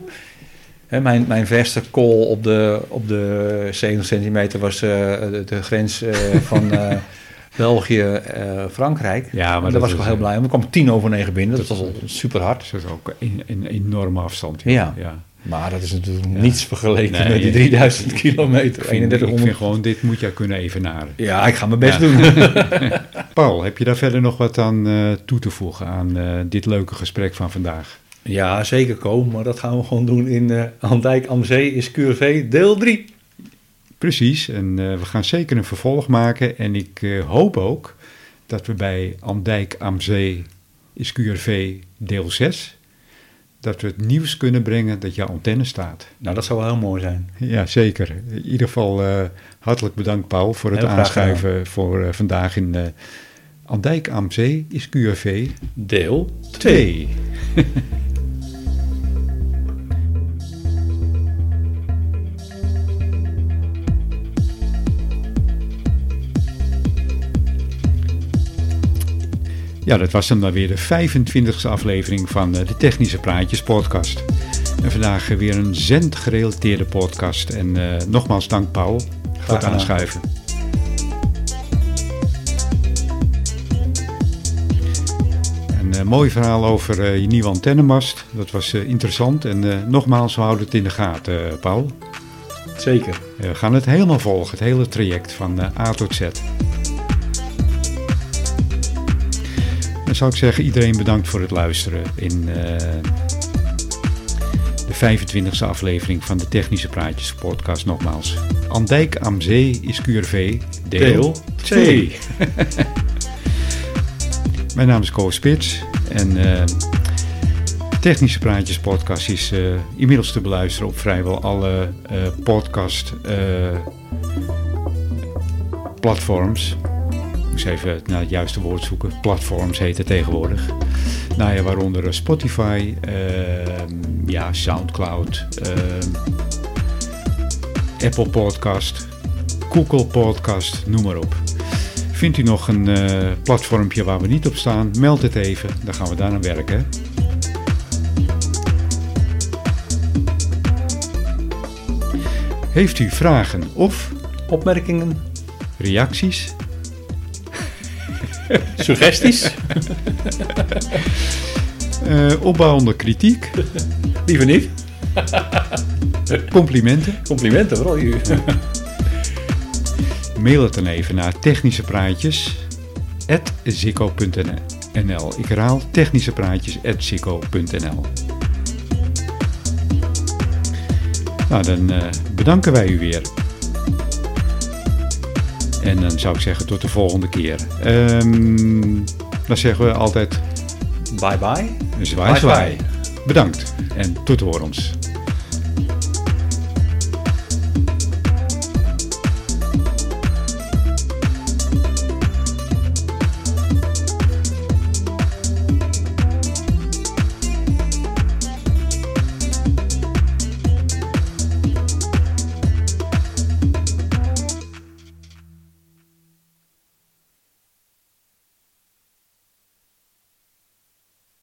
Hè, mijn, mijn verste call op de, op de 70 centimeter was de, de grens van eh, [laughs] België-Frankrijk. Ja, maar daar dat was ik wel heel blij om. Ik kwam tien over negen binnen, dat, was al super hard. Dat is ook een, een enorme afstand. Ja. ja. Maar dat is natuurlijk niets vergeleken Nee, met die je- 3000 kilometer, Ik vind, ik 3100. vind gewoon, dit moet jij kunnen evenaren. Ja, ik ga mijn best Ja. doen. [laughs] Paul, heb je daar verder nog wat aan eh, toe te voegen aan eh, dit leuke gesprek van vandaag? Ja, zeker komen, maar dat gaan we gewoon doen in eh Andijk am Zee is QRV deel 3. Precies, en we gaan zeker een vervolg maken. En ik hoop ook dat we bij Andijk am Zee is QRV deel 6... dat we het nieuws kunnen brengen dat jouw antenne staat. Nou, dat zou wel heel mooi zijn. Ja, zeker. In ieder geval eh, hartelijk bedankt Paul voor het Heel graag gedaan. aanschuiven voor eh, vandaag in eh Andijk am Zee is QRV Deel 2. [laughs] Ja, dat was dan, dan weer de 25e aflevering van eh, de Technische Praatjes podcast. En vandaag weer een zendgerelateerde podcast. En eh, nogmaals dank Paul voor het aanschuiven. Een eh, mooi verhaal over je nieuwe antennemast. Dat was interessant. En nogmaals, we houden het in de gaten, Paul. Zeker. We gaan het helemaal volgen, het hele traject van A tot Z. Dan zou ik zeggen, iedereen bedankt voor het luisteren in eh, de 25e aflevering van de Technische Praatjes podcast. Nogmaals, Andijk am Zee is QRV, deel Deel 2. [laughs] Mijn naam is Koos Spits en eh, de Technische Praatjes podcast is eh, inmiddels te beluisteren op vrijwel alle podcast platforms. Eens even naar het juiste woord zoeken. Platforms heet het tegenwoordig. Nou ja, waaronder eh, Spotify, ehm, ja, Soundcloud, ehm, Apple Podcast, Google Podcast, noem maar op. Vindt u nog een eh platformpje waar we niet op staan, meld het even. Dan gaan we daar aan werken. Heeft u vragen of Opmerkingen, reacties? [laughs] suggesties? eh, opbouwende kritiek, Liever niet. complimenten? Complimenten vooral. u. [laughs] Mail het dan even naar technischepraatjes.zikko.nl Ik herhaal technischepraatjes.zikko.nl Nou, dan eh, bedanken wij u weer. En dan zou ik zeggen tot de volgende keer. Ehm, dan zeggen we altijd Bye bye. zwaai Bye, zwaai. Bedankt en tot horens.